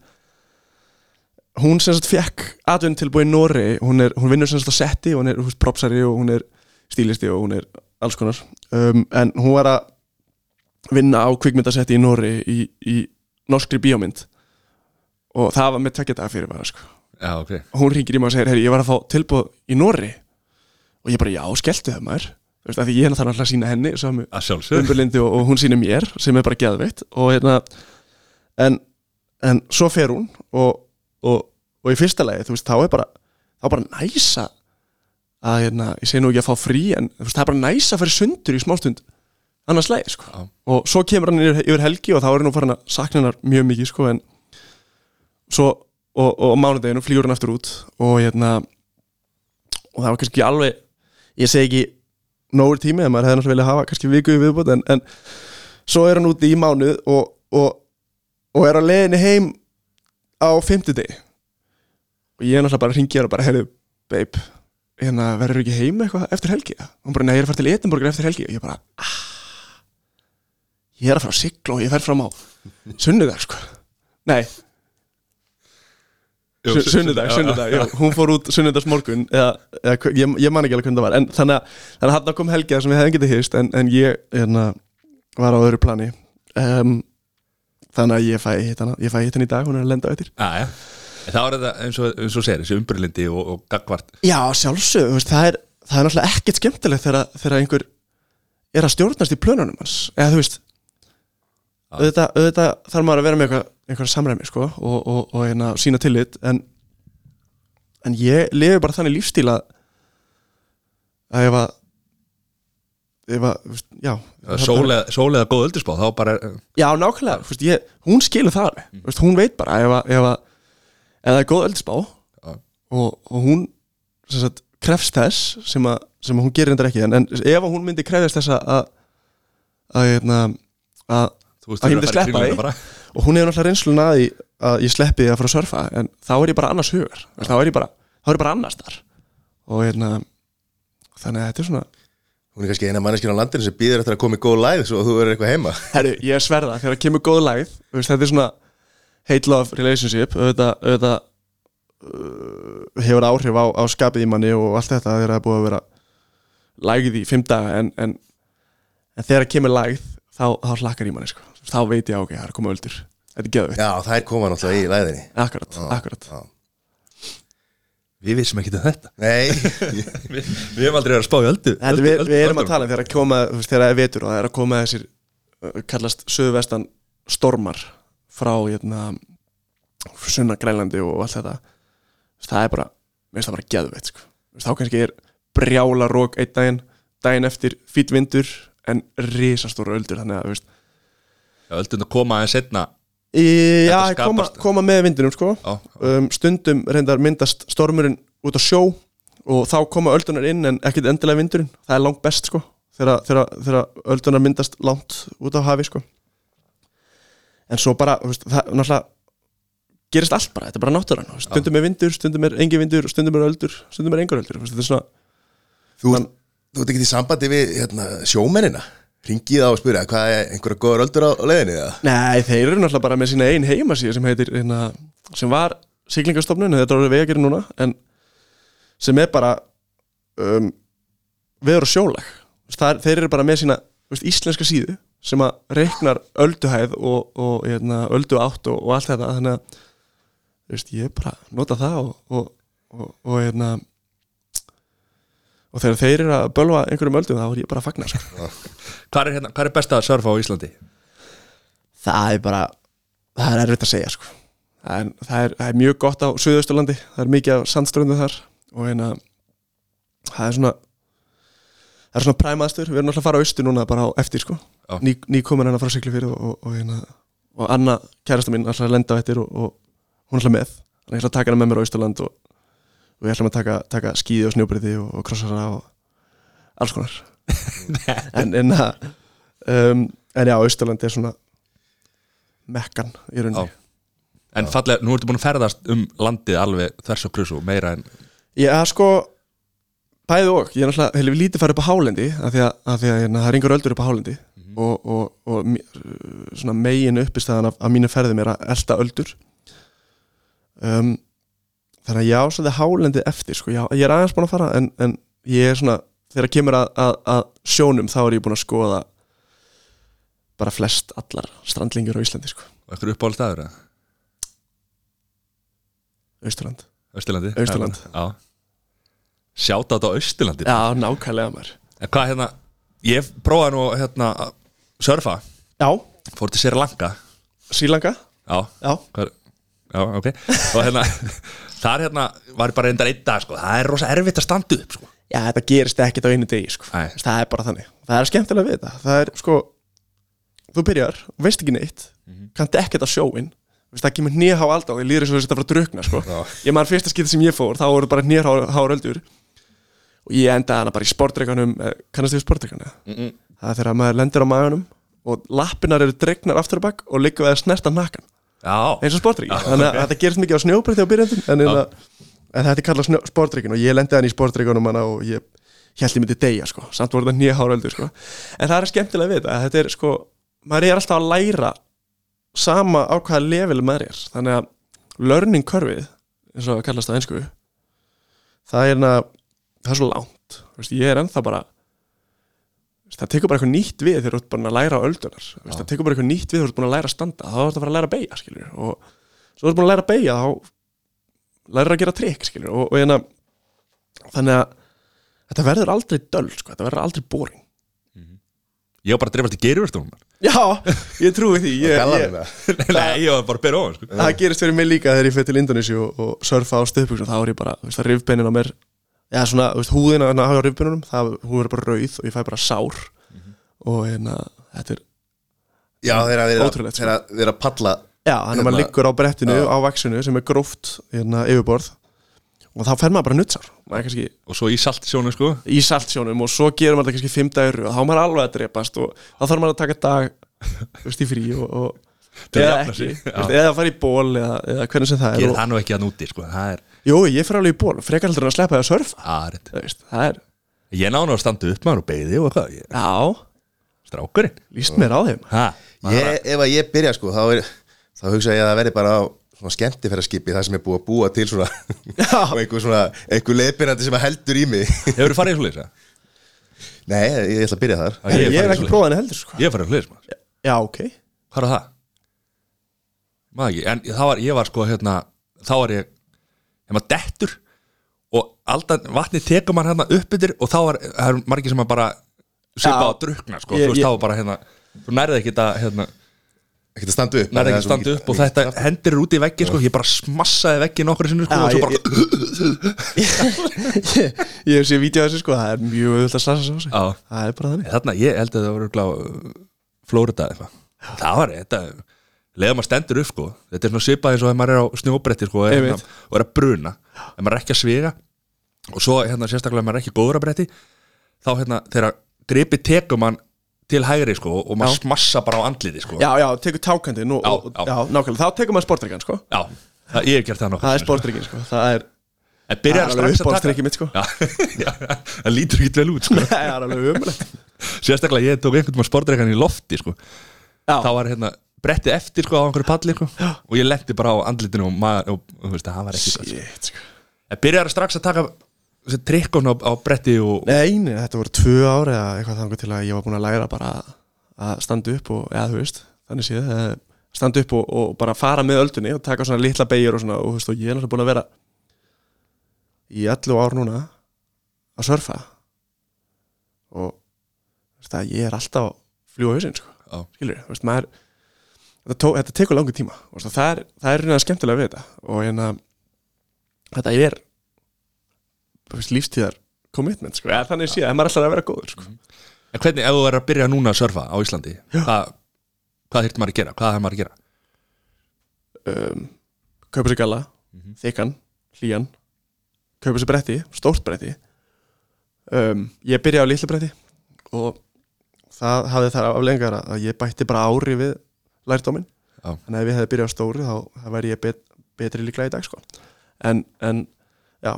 hún sem sagt fekk atvinni tilbúið í Nóri hún, hún vinnur sem sagt á setti hún er húst, propsari og hún er stílisti og hún er alls konar. Um, en hún var að vinna á kvikmyndasetti í Nóri í, í norskri bíómynd. Og það var með tvekja daga fyrir bara sko. Já, ok, og hún ringir í mig og segir, ég var að fá tilbúð í Norri og ég bara, já, skelltu það maður. Þú veist, af því ég er náttúrulega að sína henni umberlindi og, og hún sýnir mér sem er bara geðveitt og hérna en, en svo fer hún og, og, og í fyrsta lagi, þú veist, þá er bara þá bara næsa að hérna, ég segi nú ekki að fá frí en þú veist, það er bara næsa að fara í sundur í smástund annars lagi, sko. Já. og svo kemur hann yfir, yfir helgi og þá er hann nú farin að sakna hennar mjög mikið, sko en svo, og, og á mánudeginu flýgur hann aftur út og hérna og það var kannski alveg ég segi ekki nógur tími en maður hefði náttúrulega viljað hafa kannski viku viðbútt en, en svo er hann úti í mánuð og, og, og er á leiðinni heim á fimmtudegi. Og ég er náttúrulega bara að ringja og bara, heyrðu, babe hérna verður ekki heim eitthvað eftir helgi? Og hún bara, nei, ég er að fara til Edinborgar eftir helgi. Og ég bara, ah ég er að fara að sigla og ég fer fram á sunnudag, sko. Nei, Jú, Su- sunnudag, sunnudag, já, hún fór út sunnudags morgun eða, eða ég, ég man ekki alveg hvernig það var en þannig að, þannig að hann kom helgið sem við hefðum getið hýrst en, en ég hérna, var á öðru plani. Um, þannig að ég fæ hitt hana ég fæ hitt hana í dag, hún er að lenda auðvitað já, já. En þá er þetta eins og, eins og segir, þessi umbrylindi og, og gagvart Já, sjálfsög, það, er, það er náttúrulega ekkert skemmtilegt þegar, þegar einhver er að stjórnast í plönunum hans. Eða þú veist. Auðvitað, auðvitað þarf maður að vera með eitthvað, eitthvað samræmi sko, og, og, og hérna, sína tillit en, en ég lifi bara þannig lífstíl að ef að Sól eða, góð öldurspá, þá bara Já, nákvæmlega, veist, ég, hún skilur það mm. veist, hún veit bara ef, að, það er góð eldspá Já. og, og hún sagt, krefst þess sem, að, sem hún gerir endar ekki en, en ef hún myndi krefjast þess að að, hérna, að ég myndi sleppa því. og hún hefur náttúrulega reynsluna að því að ég sleppi því að fara að surfa en þá er ég bara annars hugur þá er ég bara, þá er ég bara annars þar og hérna þannig að þetta er svona Hún er kannski eina manneskinn á landinu sem býður eftir að koma í góð læð svo að þú verður eitthvað heima Herru, ég er sverða, þegar það kemur góð lægð þú veist, þetta er svona hate-love relationship auðvitað, auðvitað uh, hefur áhrif á, á skapið í manni og allt þetta þegar það er búið að vera lægð í fimm daga en, en, en þegar það kemur lægð þá, þá hlakkar í manni sko. Þá veit ég ok, það er að koma öldur. Þetta er geðvitt, Já, þær koma náttúrulega í læðinni. Akkurat, akkurat. já. Við vissum ekki um þetta. Nei, Við, við hefum aldrei verið að spá í öldu. Þetta, við, við erum að tala um þegar að koma þú veist, þegar það er vetur og það er að koma þessir uh, kallast söðvestan stormar frá hérna, sunna grænlandi og allt þetta. Þú veist, það er bara, mér finnst það bara geðveitt sko. Þú veist, þá kannski er brjála rók einn daginn, daginn eftir fýtt vindur en risastóra öldur þannig að þú veist, Öldun að koma aðeins setna í, já, koma, koma með vindinum sko. Já, um, stundum reyndar myndast stormurinn út á sjó og þá koma öldunar inn en ekkit endilega vindurinn. Það er langt best sko þegar, öldunar myndast langt út á hafi sko. En svo bara, þú veist, það náttúrulega gerist allt bara, þetta er bara náttúran þú veist, stundum er vindur, stundum er engi vindur stundum er öldur, stundum er engur öldur þú veist, þetta er svona, þú, Man- þú ert ekki í sambandi við hérna, sjómennina Ringið á og spyrja, hvað er einhverja góður öldur á leiðinni eða? nei, þeir eru náttúrulega bara með sína ein heimasíð sem heitir, hérna, sem var siglingastofnun, þetta er orðið vegagerinn núna en sem er bara um, veður og sjólag það er, þeir eru bara með sína veist, íslenska síðu sem að reiknar ölduhæð og, og hérna, öldu átt og, og allt þetta þannig að veist, ég bara nota það og, og hérna og þegar þeir eru að bölva einhverjum öldum þá er ég bara að fagna sko. Hvað er, hérna, hvað er best að surfa á Íslandi? það er bara það er erfitt að segja sko. það, er, það, er, það er mjög gott á Suðausturlandi. Það er mikið af sandströndu þar. Og hérna það er svona það er svona præmaðstur, við erum alltaf að fara á austur núna bara á eftir sko, ný, ný komin hérna frá Siglufjörð og, og, og hérna og Anna, kærasta mín, alltaf að lenda á eftir og, og hún er alltaf með, að ég ætla að taka hana með mér á Austurland og, og ég ætla að taka, taka skíði og snjóbriði og, og krossara og alls konar. En, en, að, um, en já, Austurland er svona mekkan í rauninni. En fallega, nú ertu búin að ferðast um landið alveg þvers og krusu meira en Já, sko bæði og, ég er náttúrulega hefði lítið farið upp á hálendi af því að, að, því að hérna, það er yngur öldur upp á hálendi. Og, og, og mi- svona megin uppistæðan af, af mínu ferðum er að elta öldur. Um, þannig að já, svo það er hálendi eftir sko, já, ég er aðeins búin að fara en, en ég er svona, þegar kemur að, að, að sjónum þá er ég búin að skoða bara flest allar strandlingur á Íslandi sko, eitthvað uppáhald staður eða? Austurland. Austurlandi? Austurland. Já. Sjátt á Austurlandi Já, nákvæmlega maður. En hvað hérna, ég prófaði nú hérna að surfa. Já, Fór til Sri Lanka. Srílanga Já, Já, já, ok. Og hérna, þar hérna var bara reyndar einn dag sko. Það er rosa erfitt að standa upp sko. Já, þetta gerist ekkert á einu degi sko. Það er bara þannig Það er skemmtilega við þetta Það er sko Þú byrjar, veist ekki neitt Kannt ekkert á sjóin Veist, Það kemur nýja há aldá Ég og þess að fara að drukna sko. Ég man fyrsta skipti sem ég fór Þá voru bara nýja há öldur Og ég endaði hana bara í sportreikanum eh, Kannast þið við sportreikana? Mm -mm. Það er þegar maður lendir á maganum Og lappinar eru dregnar aftur og bakk Og liggur við að snerta nakkan eins og sportreikin Þannig að þetta gerist mikið á snjóbreytti á byrjandum en, en, en þetta er kallað sportreikin og ég lendi hann í sportreikunum hana og ég held ég myndi deyja sko, samt voru þetta nýja háröldur sko. en það er skemmtilega við þetta að þetta er sko, maður er alltaf að læra sama á hvaða level maður er. Þannig að learning curveið eins og kallast það einsku það er, na, það er svo langt. Ég er ennþá bara það tekur bara eitthvað nýtt við þegar þú ert búin að læra öldunar það tekur bara eitthvað nýtt við þegar þú ert búin að læra standa þá er þetta að fara að læra að beigja og svo ert búin að læra að beigja þá læra að gera trikk og, og hérna þannig að þetta verður aldrei döl sko, þetta verður aldrei boring ég var bara að dreifast í geirvörstunum Já, ég trúi því ég, ég, það? Nei, ég var bara að byrja ofan sko. það gerist fyrir mig líka þegar ég fyrir til Indonési og, og surfa á stöðbuxum þá er ég bara, þú veist, það rifbeinin á mér já, svona, þú veist, húðin á á rifbeinunum það, hún er bara rauð og ég fæ bara sár. Og hérna, þetta er Já, þeir að sko. þeir að vera að palla já, hann er maður Hérna- liggur á brettinu á vaksinu sem er gróft hérna, yfirborð. Og þá fer maður bara er kannski Og svo í saltsjónu sko. Í saltsjónum og svo gerum maður kannski fimm dagur og þá maður alveg að drepast og þá þarf maður að taka dag veist, í frí og, og að eða ekki, veist, eða fara í ból eða, eða hvernig sem það er Gerir það nú ekki að núti sko. Það er, Jú, ég fyrir alveg í ból, frekar heldur að sleppa það að surfa. Veist, það er, Ég náðu að standa upp maður og beigði og hvað ég, já, Strákurinn. Líst mér á þeim. Ha, ég, Ef að ég byrja sko þá, er, þá hugsa ég að það verði bara á svona skemmtifæraskipi það sem er búið að búa til svona og einhver svona, einhver leiðbyrjandi sem heldur í mig. Hefur þú farið í svoleiðis? eða? Nei, ég ætla að byrja þar. Já, Ég, ég í ekki prófað henni heldur sko. Ég farið í svoleiðis maður. Já, ok. Hvað er það? Maður ekki, en það var, ég var sko hérna Þá var ég, hérna dettur Og alltaf vatni tekur maður hérna upp yfir Og þá það er margir sem að bara Svipa á að drukna sko. Ég- Þú veist, þá bara hérna Þú nærði ekki þetta, hérna Ekki að standa upp það ekki er að svo standa upp Og þetta hendir er út í veggin sko. Ég bara smassaði veggin nokkur sinnur sko Og svo bara, ég, ég hef séð af þessu sko, það er mjög auðvitað að sig já. Það er bara þannig. Þarna, ég held að það voru glá Flórida eitthvað. Það var þetta Leða maður stendur upp sko Þetta er svona svipað eins og ef maður er á snjóbretti sko er, hérna, og er að bruna. Ef maður er ekki að sviga Og svo hérna sérstaklega maður er ekki góður að bretti Þá hérna þegar gripi tekur mann til hægri sko Og maður Já. smassa bara á andliti sko. Já, já, tekur tákandinn og, Já, og, já. nákvæmlega, þá tekur maður sportdrykkan sko. Já, það, ég hef gert það nokkuð Það er sportdrykkin sko, það er En byrjar strax að taka. mitt, sko. já, já, Það lítur ekki vel út sko. Það er alveg umulegt Sérstaklega ég tók einhvern veginn sportreikann í lofti sko. Þá var hérna brettið eftir sko á einhverju palli sko, og ég lendi bara á andlitinu og maður, og, og veist, það var ekki gott sko. shit sko. En byrjar strax að taka þessi trikk á, á bretti og Nei, nei, þetta voru tvö ár eða eitthvað þangur til að ég var búin að læra bara að standa upp og, eða þú veist, þannig séð standa upp og, og bara fara með öldunni og taka svona litla beigur og svona og þú veist, og ég er náttúrulega búin að vera í 11 ár núna að surfa. Og veist að ég er alltaf að fljúa hausinn, sko, skilur þú veist, maður þetta, tó, þetta tekur langur tíma, og það er það er reyna skemmtilega við þetta. Og hérna þetta er lífstíðar commitment, sko, eða þannig sé að maður er alltaf að vera góður, sko. En hvernig, ef þú er að byrja núna að surfa á Íslandi hvað, hvað þyrfti maður að gera, hvað er maður að gera? Um, kaupa sér galla þykkan, hlýjan kaupa sér bretti, stórt bretti. Um, ég byrjaði á litlu bretti og það hafði þar aflengar að ég bætti bara ári við lærdóminn Já. þannig að ef ég hefði byrjað á stóru þá, þá væri ég bet, betri líklega í dag sko. en, en já,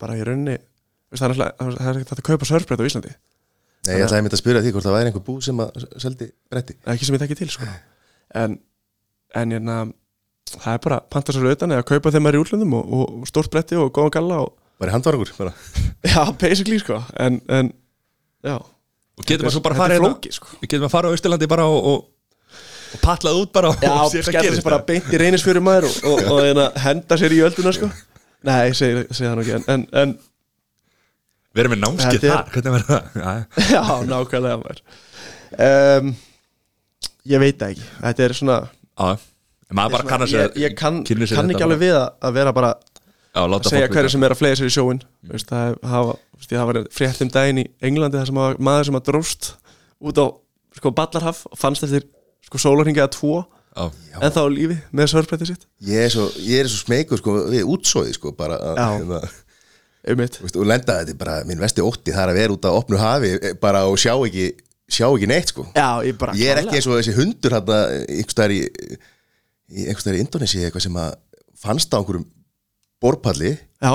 bara í rauninni veist, það er er ekki þetta að kaupa sörbrett á Íslandi Nei, ég ætlaði einmitt að spyrja því hvort það væri einhver bú sem að seldi bretti ekki sem ég þekki til sko. en, en hérna, það er bara panta sér utan eða kaupa þeim að í útlöndum og, og, stórt bretti og góðan galla og, Var í handvarangur bara já, basically sko en, en já og getur maður svo bara er farið hérna- flókið, sko. getur maður að fara á Austurlandi bara og, og, og patlað út bara og Já, sé hvað skella gerist sér bara beint í reynisfjöru maður og, og, og hérna, henda sér í ölduna sko. Nei, segi, segi það nú ekki en, en, við erum með námskið Þetta þar, hvernig verður það? Já, já, nákvæmlega maður. Um, Ég veit ekki. Þetta er svona já, en maður bara kannar sér Ég, ég kann, sér kann þetta ekki alveg við að, að vera bara já, að segja hverju sem er að flega sér í sjóin veist, það hafa, hafa frétt um daginn í Englandi þar sem að maður sem að dróst út á sko, ballarhaf og fannst eftir sko, sólarhingi að tvo en þá lífi með sörfbretti sitt. Ég er svo, svo smeykur sko við útsóði sko bara að, hérna, veist, og lenda þetta bara minn vesti ótti það er að vera út á opnu hafi eh, bara og sjá ekki sjá ekki neitt sko. Já, ég ég er ekki eins og þessi hundur hérna einhvers staðar í, í einhvers staðar í Indonési eitthvað sem að fannst á einhverjum borpalli Já,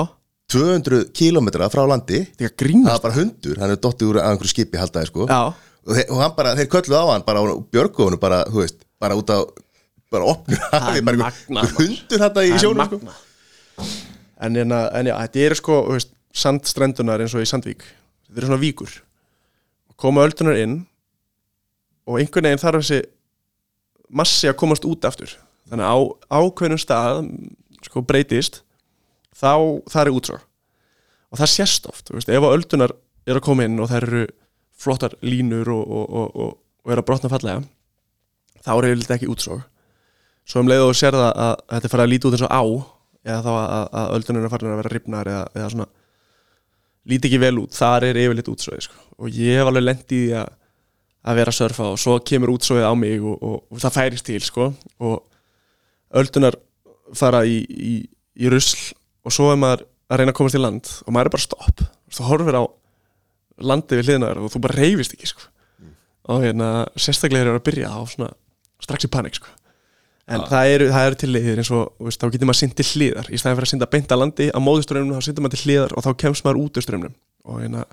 200 kilometra frá landi. Er það var bara hundur, hann er dottið úr einhverju skipi haldaði sko. Já, og, þeir, og hann bara, þeir kölluð á hann bara honum bara, þú veist, bara út á bara opnu hafi, bara hundur hérna í sjónum sko. en, en, en já, þetta er sko veist, sandstrendunar eins og í Sandvík. Þetta er svona víkur. Koma öldunar inn og einhvern veginn þarf þessi massi að komast út aftur. Þannig að á ákveðnum stað sko breytist þá það er útsvör og það sést oft, veist, ef öldunar er að koma inn og það eru flottar línur og, og, og, og, og er að brotna fallega þá er þetta ekki útsvör svo um leið og sér það að, þetta farið að líti út eins og á eða þá að, að öldunum er farin að vera ripnar eða, eða svona líti ekki vel út, þar er yfirleitt útsvöði sko. og ég hef alveg lent í að að vera að surfa og svo kemur útsvöðið á mig og, og, og það færist til sko. og öldunar fara í, í, í rusl og svo er maður að reyna að komast í land og maður er bara stopp þú horfir á landið við hliðnar og þú bara reyfist ekki sko. og hérna sérstaklega er að byrja á svona strax í panik sko. en það eru, það eru til leiðir eins og veist, þá getur maður synd til hliðar. Í staðin fyrir að synda beint að landi á móðuströmmnum þá synda maður til hliðar og þá kemst maður út úr strömmnum og hérna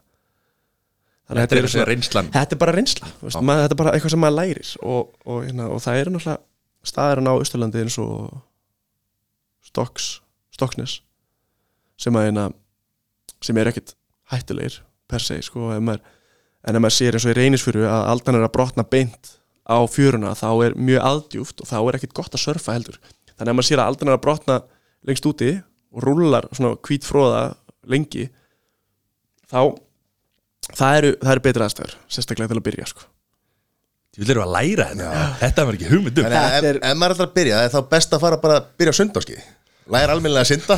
Þetta er reynslan. Þetta er bara reynsla veist, maður, þetta er bara eitthvað sem maður lærir. Og, og, hérna, og það eru náttúrulega staðarinn á Östurlandi eins og Stokks, Stoksnes sem að hérna, sem er ekkit hættulegir per se sko, ef maður, en ef maður sér eins og í reynisfjöru að aldan er að brotna beint á fjöruna þá er mjög aðdjúft og þá er ekkit gott að surfa heldur. Þannig að ef maður sér að aldan er að brotna lengst úti og rúlar svona hvít fróða lengi þá það eru, það eru betra aðstæður sérstaklega til að byrja sko. Þú vil eru að læra þetta. Þetta var ekki hugmyndum að ef, er- maður ætlar að byrja, er þá best að fara bara að byrja á sundárski Læra almennilega að synda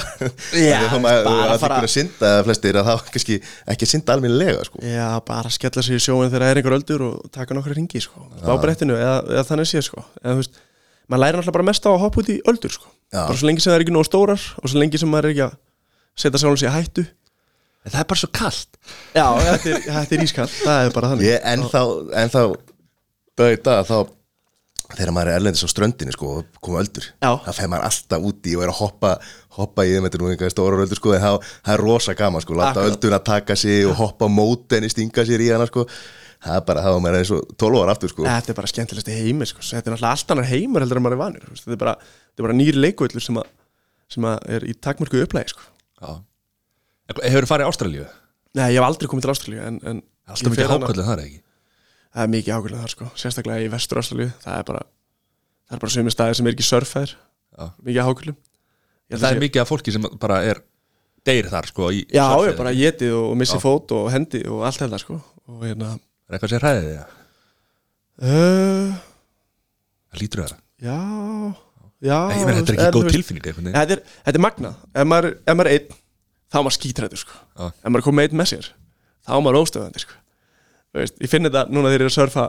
Þá maður að fara- fara að synda eða flestir að þá kannski ekki að synda almennilega sko. Já, bara skella sér í sjóin þegar það er einhver öldur og taka nokkra ringi sko. á brettinu eða, eða þannig sé sko. eða, þú veist, maður lærir náttúrulega bara mest á að hoppa út í öldur sko. Bara svo lengi sem það er ekki nóg stórar og svo lengi sem maður er ekki að setja sjálfum sér í hættu En það er bara svo kallt Já, þetta er, þetta er ískall, það er bara þannig Ég ennþá, ennþá Böði dag þá Þegar maður er erlendis á ströndinni sko og koma öldur Já. Það fer maður alltaf úti og er að hoppa Hoppa í þeim, þetta er nú einhverja stóra öldur sko En það, það er rosa gaman sko Láta Akkurat. ölduna taka sig og hoppa mótenni Stinga sér í hana sko Það er bara, það var maður eins og 12 ára aftur sko Þetta er bara skemmtilegst í heimir sko. þetta er náttúrulega allt annar heimur heldur en maður er vanur þú veist, þetta er bara, þetta er bara nýri leikvöldur sem, að, sem að er í takmörku upplægi sko. Hefur þú farið í Ástralíu? Nei, ég hef aldrei komið til en Alltaf mikið hana- hákvöldið þar ekki Það er mikið ákveðlega þar sko, sérstaklega í vestur Ástralíu það er bara, það er bara sömu staðir sem er ekki surfæðir, Já. mikið ákveðlum Það er mikið af fólki sem bara er deyr þar sko Já, ég bara getið og missi Já. fót og hendi og allt þetta sko og hérna Er eitthvað sem hræðið þig? uh, Það lítur það Já, já Nei, ég meina, þetta er ekki góð tilfinning. Þetta er, þetta er magnað, ef maður, ef maður er einn þá er maður skítrættur sko Já. ef maður er komið einn með sér, þá er maður óstöðandi sko veist, Ég finn þetta núna þegar ég er að surfa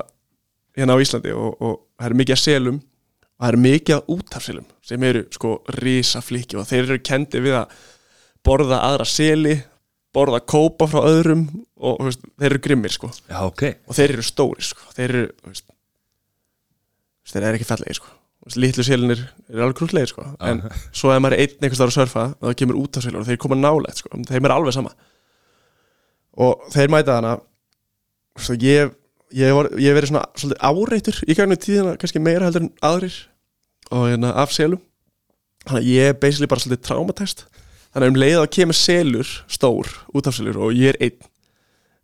hérna á Íslandi og, og það er mikið að selum og það er mikið að útafselum sem eru sko risa fliki og þeir eru kendi við að borða aðra seli borða kópa frá öðrum og veist, þeir eru grimmir sko Já, ok og þeir eru stóri sko. þeir eru veist, þeir eru ekki fallegir sko. Litlu sélinir eru alveg krútlegir sko. en svo ef maður er einn einhvers staðar að surfa og það kemur út af sélir og þeir koma nálægt sko. þeim er alveg sama og þeir mæta hana svo ég ég hef ég verið svona svolítið áreittur í ganginu tíðina, kannski meira heldur en aðrir og hérna af selum. Þannig að ég er basically bara svolítið traumatæst þannig að um leið að kemur selur stór út af selur og ég er einn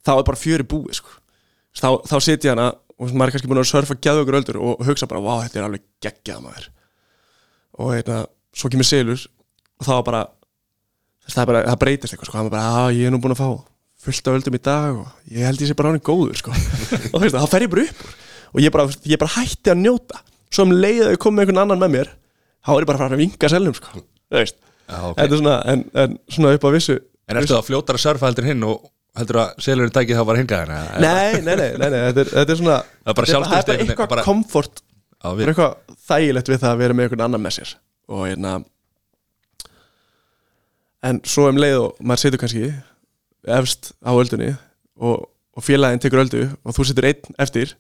þá er bara fjöri búið sko. þá, þá sit ég hana og maður er kannski búin að surfa gæðu öldur og hugsa bara, vá, þetta er alveg geggjað maður. Og hérna, svo kemur selur og þá bara það, er bara, það breytist eitthvað, sko, hann var bara, að ég er nú búin að fá fullt af öldum í dag og ég held ég sé bara hann góður, sko. Og veist, þá fer ég bara upp og ég bara, ég bara hætti að njóta. Svo um leið að ég kom með einhvern annan með mér þá er ég bara að fara að vinka selnum, sko. Já, ok. Þetta er svona en, en svona upp á vissu En ertu það fljótar að surfa heldur hinn og heldur að selurinn tækið þá bara hinga hérna Nei, nei, nei, nei, nei þetta, er, þetta er svona Það er bara þetta það er bara eitthvað bara- komfort Það er eitthvað þægilegt við það að vera með einhvern annan með sér. Og hérna en svo um leið og maður situr kannski efst á öldunni og, og félaginn tekur öldu og þú situr einn eftir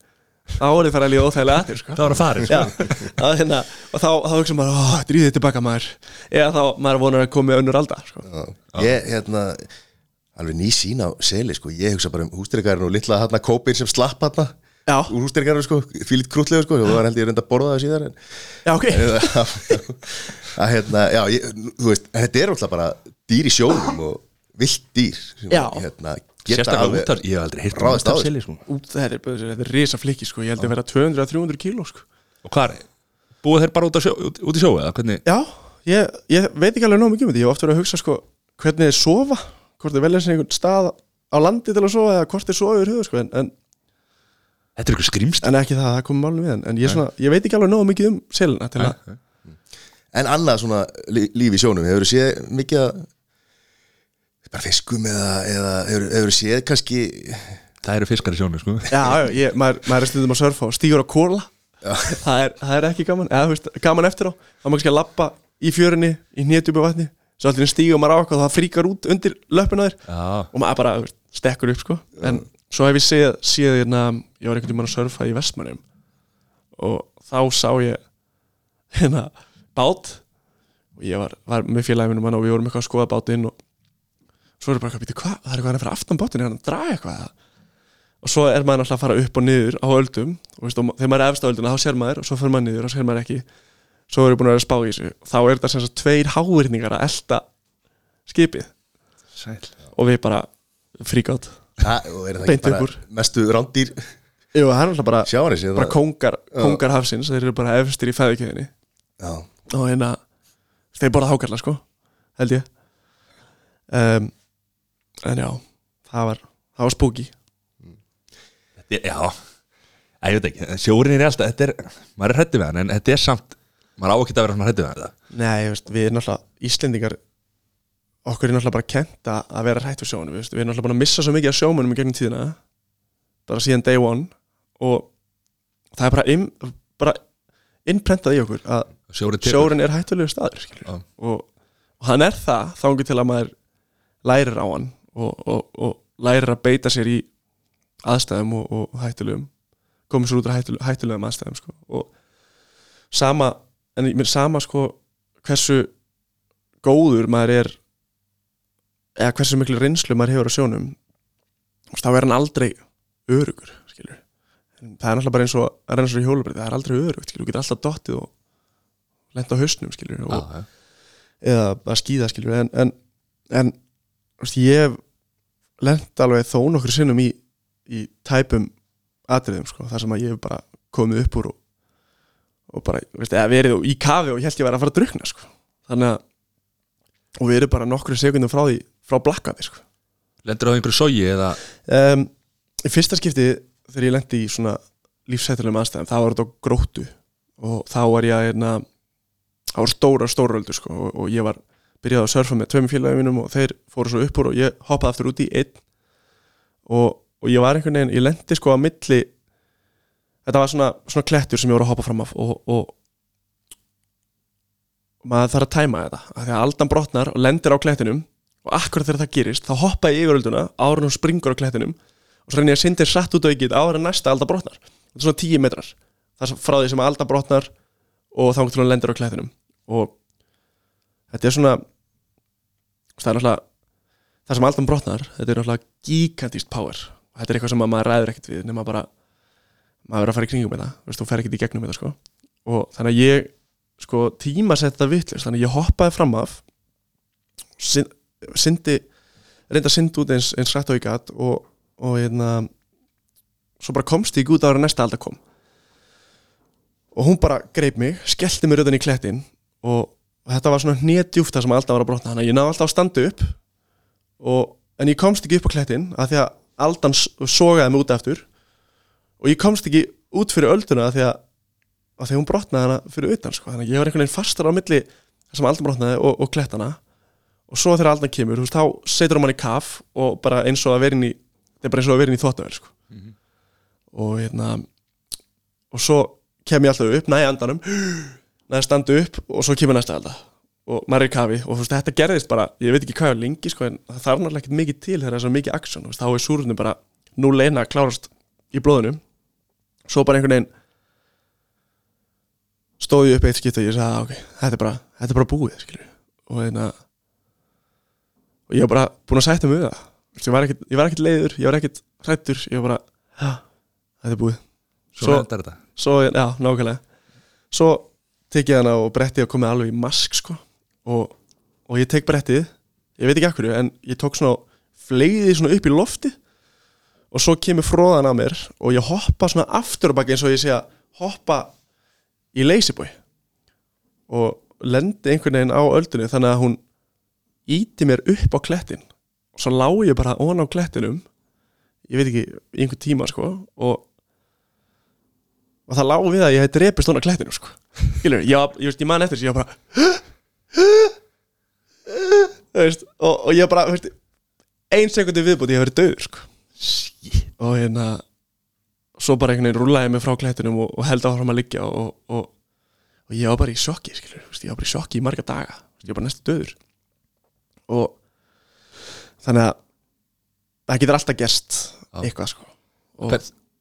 þá er þið fara að líða óþægilega að þér sko. það var að fara Já, að, hérna, og þá, þá hugsa maður, ó, dríðið tilbaka maður. Eða þá maður vonar að koma með önnur alda sko. Ég, hérna, alveg ný sín á seli, sko. Ég hugsa bara um hústyrkarinn og litla hérna kópin sem slapp hérna Já, Úr hústyrkarinn, sko, fílitt krútlega, sko. Og það var held ég reynda að borða það síðar en, já, ok. Að, hérna, já, ég, þú veist, þetta er alltaf bara dýr í sjónum og vilt dýr sem, hérna, geta Sérstaklega alveg- út af, ég hef aldrei heyrt um af á þessu. seli sko. Út, þetta, er, þetta er risa flikki sko, ég held að vera 200-300 kíló sko. Og hvað er, búið þeir bara út, sjó, út, út í sjó eða hvernig? Já, ég, ég veit ekki alveg nóg mikið um þetta. Ég hef oft verið að hugsa sko, hvernig þeir sofa Hvort þeir velja sér einhvern stað á landi til að sofa Eða hvort þeir sofa yfir höfu sko, en, en, Þetta er eitthvað skrýmst en ekki það, það komið málum við en, en ég, svona, ég veit ekki alveg nóg mikið um selina til að, En annað svona lí- líf í sjónum Hefur séð mikið að bara fiskum eða, eða hefur, hefur séð kannski Það eru fiskar í sjónu sko. Já, já, ég, maður, maður er stundum að surfa og stígur á kóla það er, það er ekki gaman. Eða, þú veist, gaman eftir á, þá maður kannski að lappa í fjörunni í hnétjúpi vatni. Svo allir stígur maður á eitthvað og það fríkar út undir löppuna þér. Já, og maður bara þú veist, stekkur upp sko. En svo hef ég séð, séð hérna, ég var einhvern veginn að surfa í Vestmannum og þá sá ég hérna bát. Og ég var, var með félaginu mann og við vorum eitthvað að skoða bátinn og svo er bara eitthvað, býtu hvað, það er eitthvað að fara aftan bátinn er hann draga eitthvað? Eða?" og svo er maður alltaf að fara upp og niður á öldum og, veist, og þegar maður er efst á ölduna þá sér maður og svo fyrir maður niður og sér maður ekki. Svo er ég búin að vera að spá í þessu. Þá er þetta sem sagt tveir hávirningar að elda skipið. Sæl og við bara fríkátt Það, það Beint ekki bara upp úr. mestu rándýr? Jú, það er alltaf bara, sjáanis bara kóngar, kóngar hafsins þeir eru bara efstir í fæðukeðinni Já, og hérna þeir borða hákarla sko held ég. Um, en já það var, það var spooky. Já, ég veit ekki, sjórin er alltaf þetta er, maður er hrættu við hann en þetta er samt, maður á ekki að vera svona hrættu við hann nei, ég veist, við erum náttúrulega Íslendingar okkur er náttúrulega bara kent að vera hrætt við sjónum við, við erum náttúrulega búin að missa svo mikið af sjómunum í gegnum tíðina bara síðan day one og það er bara, inn, bara innprentað í okkur að Sjórin sjórin er hættulegu staður og, og hann er það þangur til að maður lærir á hann og, og, og lærir að beita sér í aðstæðum og, og hættulegum komið svo út af hættulegum, hættulegum aðstæðum sko. og sama en ég mér sama sko hversu góður maður er eða hversu miklu reynslu maður hefur á sjónum þá er hann aldrei örugur skilur það er náttúrulega bara eins og að reyna svo í hjólubrið það er aldrei örugt, þú getur alltaf dottið og lenda á hausnum, skilur og, já. eða að skýða, skilur en, en, en ég lent alveg þó nokkur sinnum í, í tæpum atriðum, sko, þar sem að ég hef bara komið upp úr og, og bara, veist, eða verið í kafi og ég held ég væri að fara að drukna, sko. Þannig að, og við erum bara nokkru sekundum frá því, frá blakkaði, sko. Lendur á einhverju sógi eða? Um, í fyrsta skipti þegar ég lendi í svona lífsættulegum aðstæðum þá var þetta gróttu og þá var ég að hérna, það var stóra stóröldur sko, og, og ég var byrjað að surfa með tveim félagum mínum og þeir fóru svo upp úr og ég hoppaði aftur út í einn. Og, og ég var einhvern veginn, ég lendi sko á milli þetta var svona, svona klettur sem ég voru að hoppa fram af og, og maður þarf að tæma þetta. Af því að aldan brotnar og lendir á klettinum og akkurat þegar það gerist þá hoppa ég yfirölduna en hún springur á klettinum og svo reynir ég að syndir satt út á áður en næsta alda brotnar. Þetta er svona 10 metrar. Það er frá því sem alda brotnar og þá lendir á klettinum. Og þetta er svona það er náttúrulega það sem aldan brotnar þetta er náttúrulega gigantíst power. Þetta er eitthvað sem maður ræður ekkert við nema bara maður er að fara í kringum með það veist, þú fer ekkert í gegnum með það sko. Og þannig að ég sko tíma þetta vitlust þannig að ég hoppaði fram af syn- syndi reynda að synda út eins, eins rætt og ég gat og, og hérna svo bara komst ég út ára næsta alda kom. Og hún bara greip mig skellti mig rauðan í klettin og þetta var svona hnetjúft það sem alltaf var að brotna. Þannig að ég náði alltaf að standa upp og, en ég komst ekki upp á klettin af því að aldan sogaði mig út aftur. Og ég komst ekki út fyrir ölduna af því að, af því að hún brotnaði hana fyrir utan sko. þannig að ég var einhvern veginn fastar á milli það sem aldan brotnaði og, og klettana. Og svo þegar aldan kemur, þú veist, þá setur hann í kaf og bara eins og að vera inn í þetta er bara eins og að vera inn í þvóttavel sko. og hérna og svo kem ég alltaf upp, næja næja standu upp og svo kemur næsta alda og maður er í kafi og þú veist, þetta gerðist bara, ég veit ekki hvað er lengi sko, en það þarf náttúrulega ekkert mikið til þegar það er svo mikið aksjón, þá er súrunum bara nú leina að klárast í blóðunum svo bara einhvern veginn stóð ég upp eitt skipt og ég sagði, "Ah, ok, þetta er bara þetta er bara búið, skilju og hérna og ég var bara búin að sætta mig við það. Ég var ekkert, ég var ekkert leiður, ég var ekkert hrættur ég var bara, já, þetta er búið. Svo, Svo- svo, já, nákvæmlega. Svo tek ég hana og brettið og komið alveg í mask sko. Og, og ég tek brettið ég veit ekki akkur, en ég tók svona fleiði svona upp í lofti og svo kemur fróðan að mér og ég hoppa svona aftur á baki eins og ég að hoppa í lazyboy og lendi einhvern veginn á öldunni þannig að hún íti mér upp á klettin. Og svo lá ég bara ofan á klettinum ég veit ekki, einhvern tíma sko og og það lá við að ég hef drepist hún á klettinu sko. Ég, ég, veist, ég man eftir þessu ég var bara veist, og, og ég bara veist, ein sekundi viðbúti ég hef verið döður sko. og hérna svo bara einhvern veginn rúlaði mig frá klettinum og, og held áfram að liggja og, og, og ég var bara í sjokki skilur, veist, ég var bara í sjokki í marga daga ég var bara næstu döður og þannig að það getur alltaf gerst eitthvað sko. og,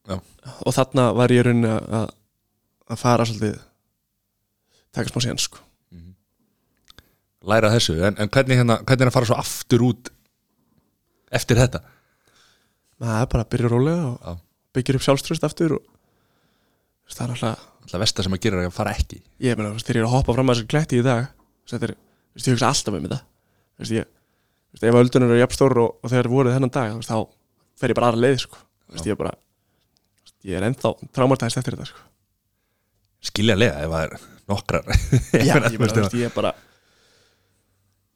já. og þarna var ég rauninni að, að- fara svolítið taka smá síðan sko. Læra þessu. En, en hvernig, hérna, hvernig er að fara svo aftur út eftir þetta? Það er bara að byrja rólega og Já. byggja upp sjálfströst aftur og það er alltaf alltaf versta sem að gera er að fara ekki. Ég meina, þegar ég er að hoppa fram að þessu kletti í dag þetta er, þú veist, ég hugsa alltaf um þetta. Þú veist, ég, þú veist, ef öldunir eru jafnstór og, og þegar voruð þennan dag, þú veist, þá fer ég bara aðra leið, sko, þú veist, ég bara ég er ennþá traumatæst eftir þetta, sko. Skilja lega ef það er nokkrar. Já, ég, veist, ég er bara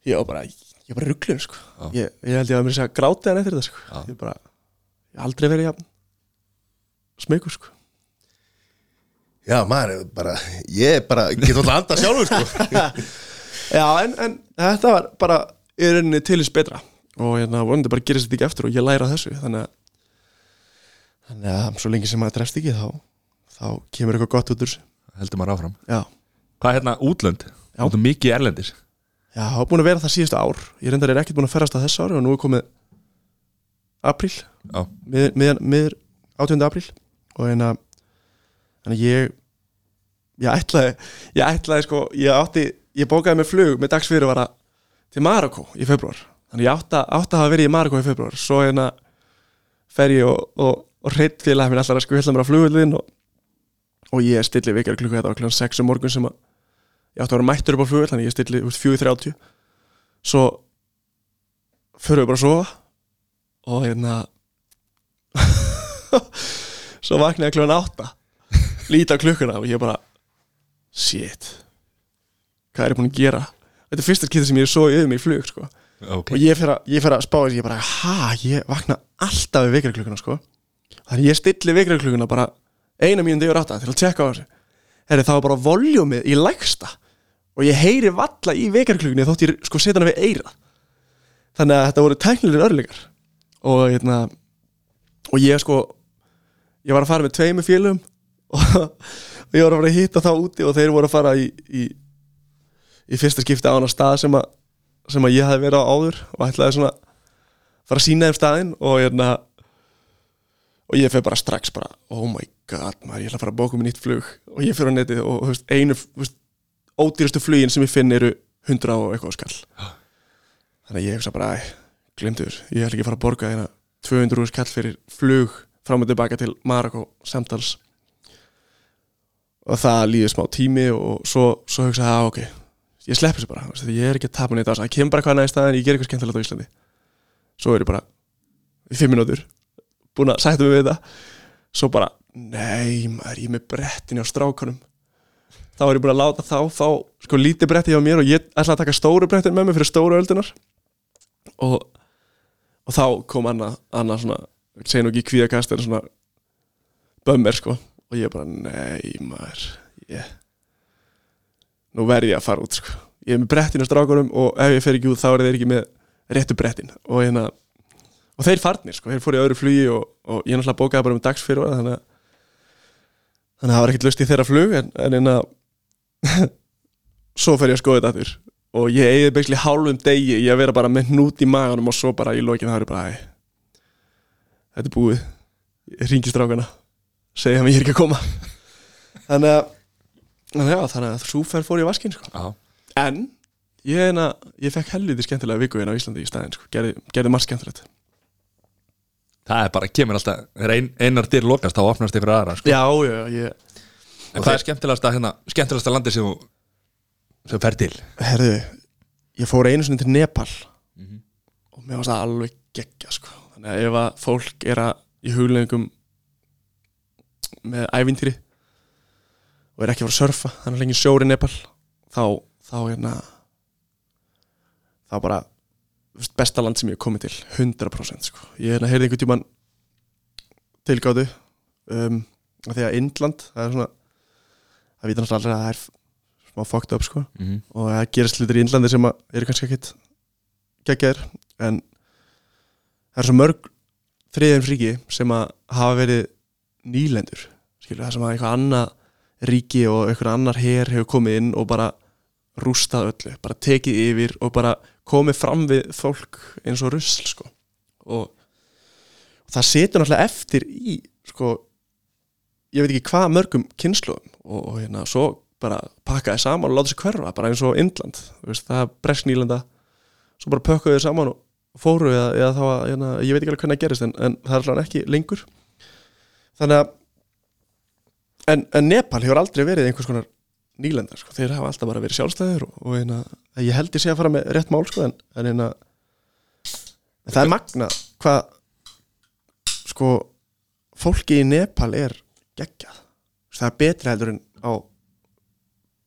ég er bara ég er bara rugglun, sko. Ég, ég held ég að mér sé að gráta hann eftir þetta, sko. Ég er bara, ég hef aldrei verið jafn smegur, sko. Já, maður er bara, ég er bara, get alltaf að anda sjálfur sko. Já, en, en þetta var bara í rauninni til þess betra. Og hérna vonandi bara gerist þetta ekki eftir og ég læra þessu þannig að þannig að svo lengi sem maður drefst ekki þá, þá kemur eitthvað gott út úr heldur maður áfram. Já, hvað er hérna útlönd? Út um mikið erlendis? Já, það var búin að vera það síðustu ár. Ég reyndar er ekkert búin að ferðast að þessu ári og nú er komið apríl. Já. miður, miður, miður 18. apríl. Og hérna þannig að ég ég ætlaði, ég ætlaði sko ég átti, ég bókaði með flug með dagsfyrirvara til Marokko í februar þannig ég átti, að- átti að hafa verið í Marokko í februar svo hérna fer ég og, og, og hreitt félag minn allar að skvilla mér á flugvöldin og, og ég stilli vikar klukku þetta var klukkan 6 um morgun sem að ég átti að vera mættur upp á flugvöld þannig ég stilli út 4.30 svo fyrir við bara að sofa og hérna svo vaknaði klukkan 8 líti á klukkuna og ég bara shit hvað er ég búin að gera þetta er fyrsta skipti sem ég er svo yfir mig í flug sko. okay. og ég fer að, að spá þessi ég bara, ha, ég vakna alltaf við vekjarklukuna sko. Þannig ég stilli vekjarklukuna bara eina mínúti yfir átta til að tjekka á þessu. Heri, það var bara voljúmið í lægsta og ég heyri valla í vekjarklukunni þótt ég sko setja hana við eira þannig að þetta voru tæknilegir örleikar og hérna og ég sko ég var að fara með tveimu félum og, og ég var að fara að hitta þá úti og þeir voru að fara í í, í fyrsta skipti á hana stað sem að sem að ég hafði verið á áður og ætlaði svona fara að sína þeim staðinn og hérna og ég fyrir bara strax bara oh my god maður, ég ætla að fara að bóka mér nýtt flug. Og ég fyrir á netið og þú veist, einu þú veist, ódýrastu flugin sem ég finn eru 100 og eitthvað skall. Þannig að ég hugsa bara, æ, glemdur ég ætla ekki að fara að borga hérna 200 skall fyrir flug fram og tilbaka til Marokko samtals. Og það líður smá tími og svo, svo hugsa ég, að ok ég slepp þessu bara, veist, ég er ekki að tapa neitt á þessu það kemur bara hvað næst staðin, ég ger eitthvað skemmtilegt á Íslandi. Svo er ég bara í fimm minútur búin að sætta mig við þetta. Svo bara, nei maður, ég er með brettin á strákunum. Þá er ég búin að láta þá fá sko lítið bretti hjá mér og ég ætla að taka stóru brettin með mig fyrir stóru öldunar og, og þá kom Anna, Anna svona, segja nú ekki kvíðakast en svona bömmir sko. Og ég bara, nei maður ég nú verð ég að fara út sko. Ég er með brettin á strákunum og ef ég fer ekki út þá er þeir ekki með réttu brettin. Og hérna og þeir farnir sko, þeir fóru í öðru flugi og, og ég náttúrulega bókaði bara um dags fyrir þannig að þannig að það var ekkert lust í þeirra flug en, en en að svo fer ég að skoða þetta aftur. Og ég eigði beinsli hálfum degi í að vera bara með hnút í maganum og svo bara í lokin það er bara æ, þetta er búið. Ég ringi strákana segja mér ég er ekki að koma. Þannig að þannig að, þannig að súfer fór ég vaskinn sko. En ég, hérna, ég fekk helviti skemmtilega viku hérna á Íslandi í staðinn sko. gerði, gerði margt skemmtilegt það er bara, kemur alltaf þegar ein, einar dyr lokast, þá opnast ykkur aðra sko. já, já, ég, en hvað er skemmtilegasta, hérna, skemmtilegasta landi sem þú sem fer til herðu ég fór einu sinni til Nepal og mér varst það alveg geggja sko. þannig að ef að fólk er að í hugleggingum með ævintýri og er ekki að fara að surfa þannig að lengi sjóri Nepal þá, þá hérna þá bara besta land sem ég hef komið til 100% sko. ég hérna heyrði einhvern tímann tilgátu um, af því að Indland það er svona það vita náttúrulega að það er smá fucked up sko mm -hmm. og það gerist hlutir í Índlandi sem að eru kannski ekkit geggjaðir en það er svo mörg þriðjumsríki sem að hafa verið nýlendur skilur það sem að eitthvað annað ríki og eitthvað annar her hefur komið inn og bara rústað öllu, bara tekið yfir og bara komið fram við fólk eins og rusl sko. Og, og það setur náttúrulega eftir í sko ég veit ekki hvað mörgum kynnslóðum og, og hérna svo bara pakkaði saman og láta sér hverfa bara eins og Indland, veist, það er bresk nýlanda svo bara pökkuðu þau saman og fóru eða, eða þá að, hérna, ég veit ekki alveg hvernig það gerist en, en það er alveg ekki lengur. Þannig að en, en Nepal hefur aldrei verið einhvers konar nýlendar, sko. þeir hafa alltaf bara verið sjálfstæðir og, og hérna, ég held ég sé að fara með rétt mál, sko, en, en hérna en það er magna hvað sko fólki í Nepal er geggjað það er betra heldur en á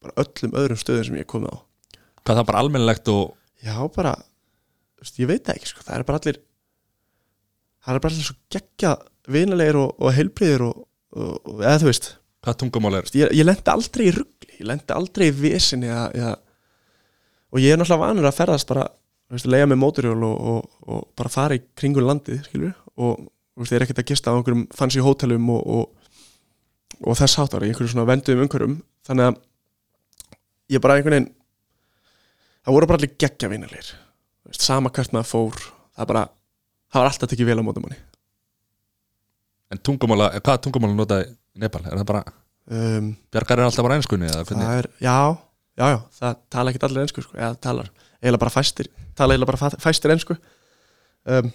bara öllum öðrum stöðum sem ég hef komið á Hvað það er bara almennilegt og Já, bara, ég veit það ekki sko. það er bara allir það er bara allir svo geggja vinalegir og, og heilbriðir og, og, eða þú veist, hvað tungumál er ég, ég lendi aldrei í ruggli ég lendi aldrei í vesinni eða, eða, og ég er náttúrulega vanur að ferðast bara, veist, leiða með móturjól og, og bara fara í kringun landið skilur, og veist, ég er ekkert að gista á einhverjum fancy hótelum og og þess áttar, í einhverjum svona venduðum umhverjum þannig að ég bara einhvern veginn það voru bara allir geggja vinalegir sama hvert maður fór það bara, það var alltaf tekið vel á mótum manni En tungumála, hvað tungumála notaði Nepal? Er það bara, um, bjargar er alltaf bara einskunni eða hvernig? það er, já, já, já það tala ekki allir ensku, sko, eða talar eiginlega bara fæstir, tala eiginlega bara fæstir ensku um,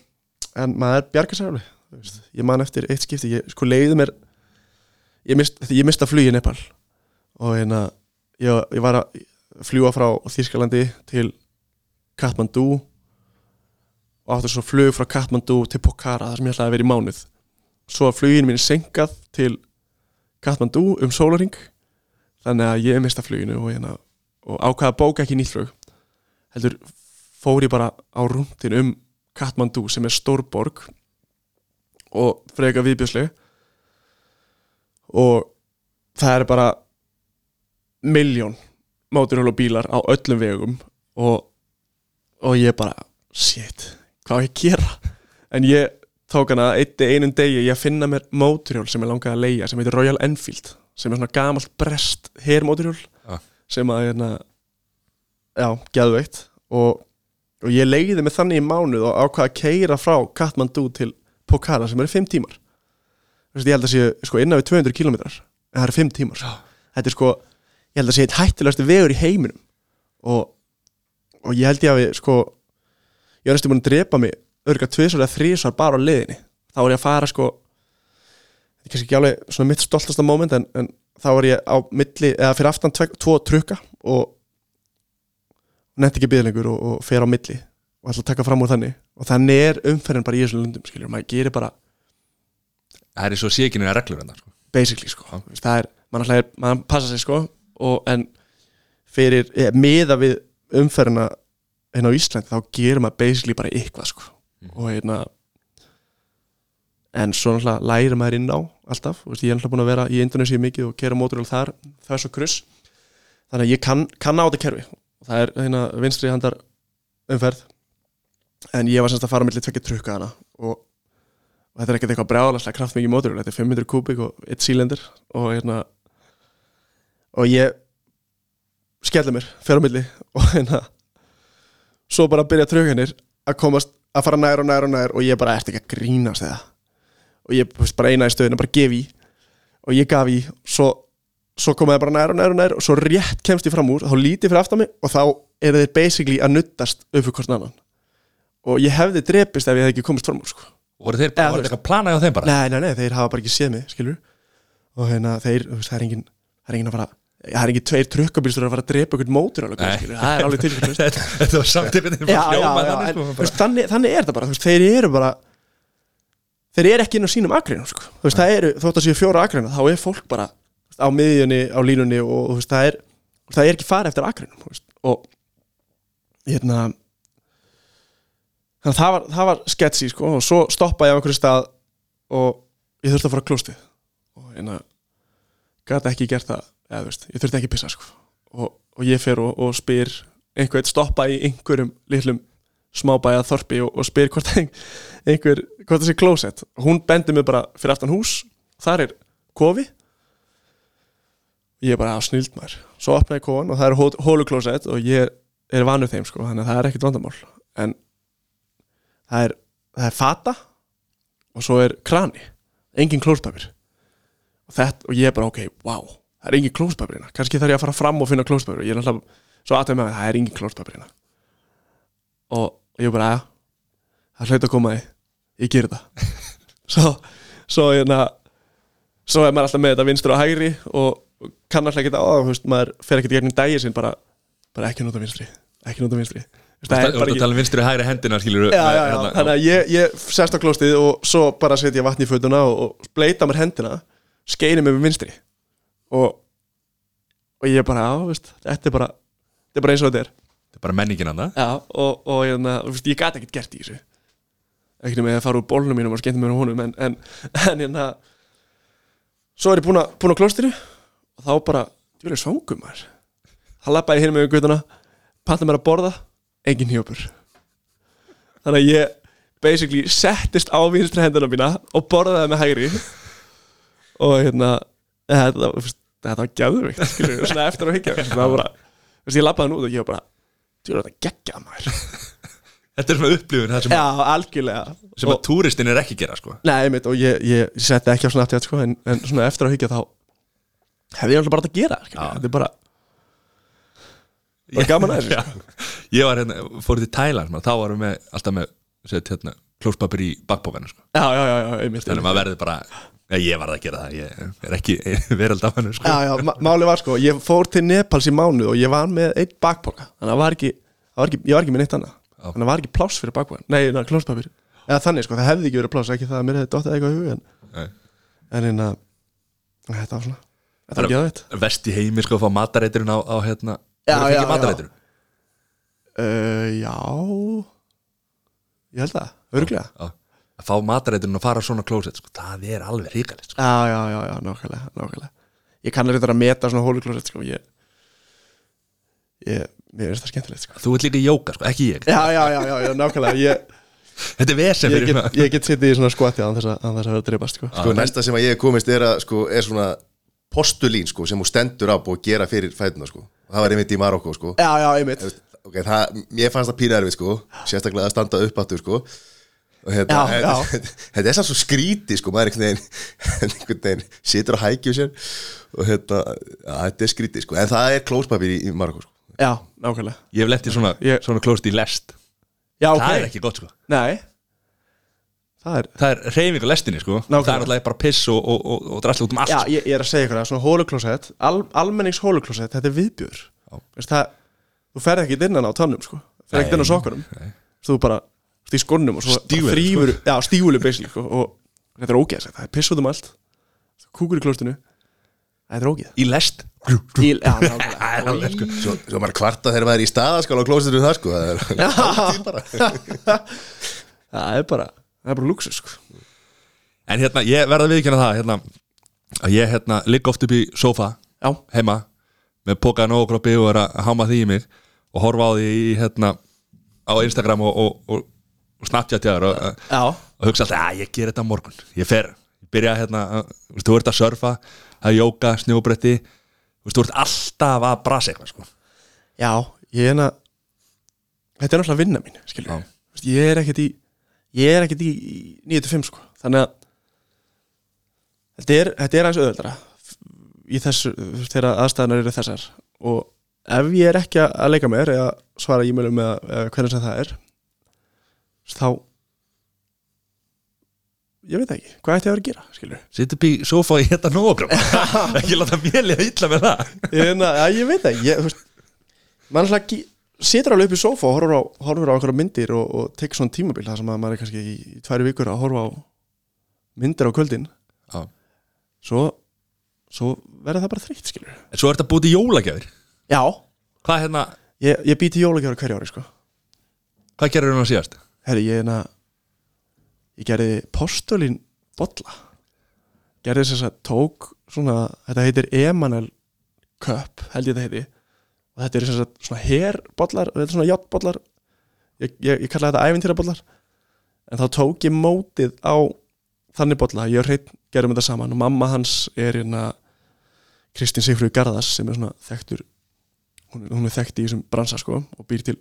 en maður bjargar sér alveg þú veist. ég man eftir eitt skipti, ég sko leiði mér ég, mist, ég mista flug í Nepal og hérna ég, ég var að fljúa frá Þýskalandi til Kathmandu og áttu svo flug frá Kathmandu til Pokhara þar sem ég ætlaði að vera í mánuð svo að flugin mín er senkað til Kathmandu um sólaring þannig að ég mista fluginu og, hérna, og ákvaða að bóka ekki nýtt flug heldur fór ég bara á rúndin um Kathmandu sem er stór borg og freka viðbjörsleg og það er bara miljón móturhjól og bílar á öllum vegum og, og ég bara shit, hvað á ég að gera? En ég tók hana eitt einum degi ég að finna mér móturhjól sem ég langaði að leia sem heitir Royal Enfield sem er svona gamalt brest hermóturhjól Ah. sem að hérna já, geðveikt. Og, og ég leiði mig þannig í mánuð og ákvaða að keira frá Kathmandu til Pokhara sem eru 5 tímar. Ég held að sé sko innan við 200 kilometrar en það eru 5 tímar. Sko. þetta er sko, ég held að sé eitt hættilegasti vegur í heiminum. Og, og ég held ég að við sko ég er næstu búin að drepa mig örga tvisar eða þrísar bara á leiðinni þá er ég að fara sko þetta er kannski ekki alveg svona mitt stoltasta moment en, en þá var ég á milli eða fyrir aftan tvo trukka og nefndi ekki byggðlengur og, og fer á milli og ætla að taka fram úr þannig. Og þannig er umferðin bara í þessum lundum skiljur, maður gerir bara Það er svo síkinir að reglur sko. basically sko. Veist, það er, mann alltaf er, mann passa sig sko og en fyrir, eða, miða við umferðina hérna á Íslandi þá gerir maður basically bara eitthvað sko og hérna en svo náttúrulega lærir maður inn á alltaf, veist, ég er náttúrulega búin að vera í Indonesia mikið og kera móturöl þar. Það er svo kruss þannig að ég kann, kann á þetta kerfi. Og það er hérna vinstri handar umferð. En ég var semst að fara millir tvekja trukka hana. Og, og þetta er ekkert eitthvað brjálaslega kraftmikið móturöl þetta er 500 kubik og 1 sílendur og hérna og ég skelli mér, fer á milli. Og hérna svo bara byrja trukkanir að komast að fara nær og nær og nær og ég bara ert ekki að grínast eða og ég veist, bara eina í stöðinu, bara gef í og ég gaf í, svo, svo komaði bara nær og nær og nær og svo rétt kemst ég fram úr, þá lítið fyrir aftan mig og þá eru þeir basically að nuttast upp fyrir hvort annan og ég hefði drepist ef ég hefði ekki komist fram úr sko. voru þeir bara voru veist. eitthvað að plana á þeim bara nei, nei, nei, þeir hafa bara ekki séð mig skilur og hérna, þeir, það er engin það er engin að fara, það er engin tveir trukkabílstur að fara að drepa einhvern mótur alveg, það er alveg til þetta var samt einhvern veginn þannig, er þetta bara veist, þeir eru bara þeir eru ekki inn á sínum akreinum sko. Veist, það eru, þótt að séu fjóra akreina þá er fólk bara veist, á miðjunni, á línunni og veist, það er það er ekki farið eftir veist, og hérna það var, það var sketchy sko, og svo stoppaði ég á einhverju stað og ég þurfti að fara að klóstið. Og hérna gæti ekki gert það eða, þú veist, ég þurfti ekki að pissa sko. og, og ég fer og, og spyr einhvern stoppa í einhverjum litlum smábæja þorpi og, og spyr hvort ein- einhver, hvort sé klósett. Hún bendir mig bara fyrir aftan hús. Þar er kofi. Ég er bara á snild maður. Svo opnaði kofan og það er hóluklósett og ég er vanur þeim sko þannig að það er ekkert vandamál. En það er, það er fata og svo er krani. Engin klóspapir og, og ég er bara ok, wow það er engin klóspapir hérna kannski þarf ég að fara fram og finna klóspapir og ég er alltaf, svo aðtöð með að það er engin klóspapir hérna og ég bara, ja, það hlaut að koma því. Ég ger þetta svo, svo hérna svo er maður alltaf með þetta vinstur og hægri og kann alltaf ekki þetta á þú veist, maður fer ekki gegnum daginn sinn bara, bara ekki nota vinstri ekki nota vinstri. Þú það er ert að tala um vinstri hægri hendina skilur já, já, já, þannig að ég, ég sest á klóstið og svo bara setja vatn í fötuna og, og bleita mér hendina skeini mig með vinstri og, og ég bara, já, veist þetta er bara, þetta er bara eins og þetta er. Þetta er bara menningin hann já, og, og hérna, þú veist, ég gat ekkert gert í þessu. Ekki ég að fara úr bólnum mínum og skemmta mér á honum en, en, en hérna svo er ég búin að klóstinu og þá bara, ég vil svangum maður. Þá lappa ég hinn með guttuna panta mér að borða, engin hjópur. Þannig að ég basically settist á vinstri hendina mína og borðaði með hægri. Og hérna þetta, var við, svona eftir að higgja það var ég lappaði nú og ég var bara þetta geggja maður. Þetta er svona upplifun það sem, já, algjörlega. sem að túristin er ekki gera sko. Nei, mitt, og ég, ég, setti ekki á Snapchat sko, en, en svona eftir að hyggja þá hefði ég alltaf bara þetta að gera þetta er bara, bara gaman að þessu. Sko. Ég var hérna, fór til Thailand þá varum við alltaf með hérna, klóspapir í bakbókanu sko. já, já, já, já, einmitt, Þannig að maður verður bara Ég varð að gera það, ég er ekki verald af hennu sko. Já, já, máli var sko, ég fór til Nepals í mánuð og ég var með eitt bakpoka. Þannig að var ekki, var ekki, ég var ekki með neitt annað. Þannig að var ekki pláss fyrir bakpokan nei, na, klóspapir, eða þannig sko, það hefði ekki verið pláss ekki það að mér hefði dottið eitthvað í hug en, Nei. en hérna þetta var svona, þetta var ekki aðeitt Vest í heimi sko að fá matareiturinn á, á hérna Já, já, já. uh, Já. Ég held það, örglega Já. Að fá matareiturinn og fara svona klósett sko, það er alveg hrikalegt sko. Já, já, já, já, nákvæmlega, nákvæmlega Ég kann að að meta svona hóluklósett sko, ég, ég, mér finnst það skemmtilegt sko. Þú ert líka í jóka, sko, ekki ég Já, já, já, já, já nákvæmlega Ég, Þetta er vesen ég fyrir get, svona ég get sittið í svona skoti án þess að, án þess að vera að dreipast sko. Sko, næsta sem að ég komist er, að, sko, er svona postulín sko, sem hún stendur á og gera fyrir fætuna sko. það var einmitt í Marokko sko. Já, já, einmitt okay, það, Mér fannst það pínu erfið sko, sérstaklega að standa upp áttur sko. Hérna, Já, já. þetta er samt svo skríti sko, maður veginn, einhvern veginn situr á hækju sér og hérna, ja, þetta er skríti sko. en það er klóspapir í, í Marokko sko. Já, nákvæmlega. Ég hef lett í svona, Ég- svona klósett í lest. Já, ok. Það er ekki gott sko. Nei. Það er Það er reyfing á lestinni sko. Nákvæmlega. Það er alltaf bara piss og, og, og, og drasli út um allt Já, sko. ég, ég er að segja ykkur það, svona hóluklósett al, Almennings hóluklósett, þetta er viðbjör. Þú ferð ekki innan á tannum sko. Ferð ekki inn á sokkunum. Þú bara, í skonnum og svo þrýfur basically sko, Og þetta er ógeðsett, það er piss út um allt. Kúkur í klóstinu Það er ógeð Í lest. Sko. Svo, maður kvarta þegar maður er í staðaskál á klósetur það sko. það er Það er bara, það er bara luxus sko. En hérna, ég verða viðkynna það hérna, að ég hérna ligg oft upp í sofa Já, heima með pokaðan og kroppi og er að háma því í mig og horfa á því í hérna á Instagram og, og, og, og Snapchat hjá þér og, og hugsa alltaf að ég ger þetta morgun. Ég fer, ég byrja hérna að- þú ert að surfa, að jóka, snjóbretti þú ert alltaf að brasa eitthvað sko. já Ég er hérna Þetta er náttúrulega vinna mín, Ég er ekkert í Ég er ekkert í, í 9-5 sko. Þannig að Þetta er, þetta er aðeins auðveldara Í þessu, þegar aðstæðanar eru þessar. Og ef ég er ekki að leika mér Eða svara e-mailum eða hvernig sem það er Þá Ég veit ekki, hvað ætti að vera að gera, skilur sitt upp í sofa ég hérna nógrum ekki láta mér liða illa með það. Ég, na, ja, ég veit það ég, þú veist, mann alltaf ekki situr alveg upp í sofa og horfur á, horfur á okkur myndir og, og tekur svona tímabil þar sem að maður er kannski í, í tværi vikur að horfa á myndir á kvöldin. Já. svo, svo verður það bara þreytt skilur en svo ert að búti jólagjafir. Já, hvað hérna, ég, ég býti jólagjára hverju ári sko. hvað gerir hún að síðast? Herri, ég, na, ég gerði postulín bolla. Gerði þess að tók svona, þetta heitir Emanuel Cup, held ég þetta heiti. Og þetta er sagt svona herbollar og þetta er svona játbollar ég, ég, ég kalla þetta ævintýrabollar. En þá tók ég mótið á þannig bolla, ég og hreitt gerum þetta saman og mamma hans er hérna Kristín Sigfrúi Garðas sem er svona þekktur hún, er- hún er þekkt í þessum bransa sko og býr til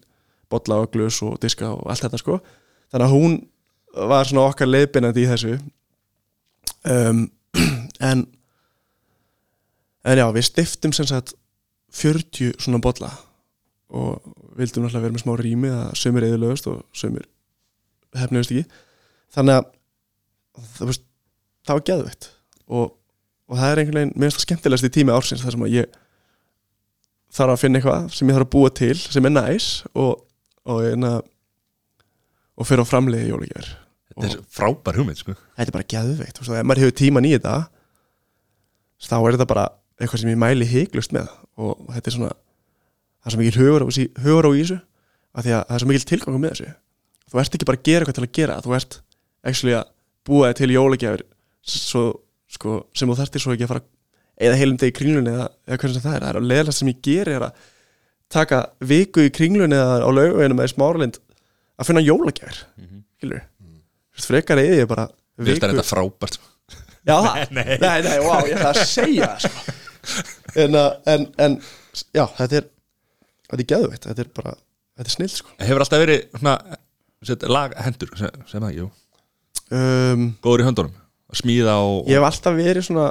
bolla og glös og diska og allt þetta sko. Þannig að hún var svona okkar leiðbeinandi í þessu. Um, en en já, við stiftum sem sagt 40 svona bolla og vildum náttúrulega vera með smá rými að sömur eðurlegust og sömur hefniðust ekki. Þannig að það, veist, það var geðveitt og, og það er einhvern veginn mér finnst það skemmtilegast í tími ársins þar sem að ég þarf að finna eitthvað sem ég þarf að búa til sem er næs og, og, og, og fyrir á framleiði jólagjör Þetta er frábær hugmynd sko. Þetta er bara geðveikt og ef maður hefur tíman í þetta þá er þetta bara eitthvað sem ég mæli heiklust með. Og þetta er svona það er svo mikil hugur á, hugur á í þessu af því að það er svo mikil tilgangu með þessu. Þú ert ekki bara að gera eitthvað til að gera þú ert actually að búa þig til jólagjafir sko, sem þú þarftir svo ekki að fara eða heilum deg í kringlunni eða, eða hvernig sem það er. Það er að leðast sem ég geri er að taka viku í kringlunni eða á laugaveginum eða í smáralind að finna jólagjafir mm -hmm. frekar eða ég bara Mér finnst þetta frábært sko. Já, nei, nei, nei, nei wow, ég ætla að segja sko. en, uh, en, en já, þetta er þetta er geðveitt, þetta er bara þetta er snill sko Hefur alltaf verið svona set, lag hendur, sem, sem það, jú um, Góður í höndunum að smíða og, Ég hef alltaf verið svona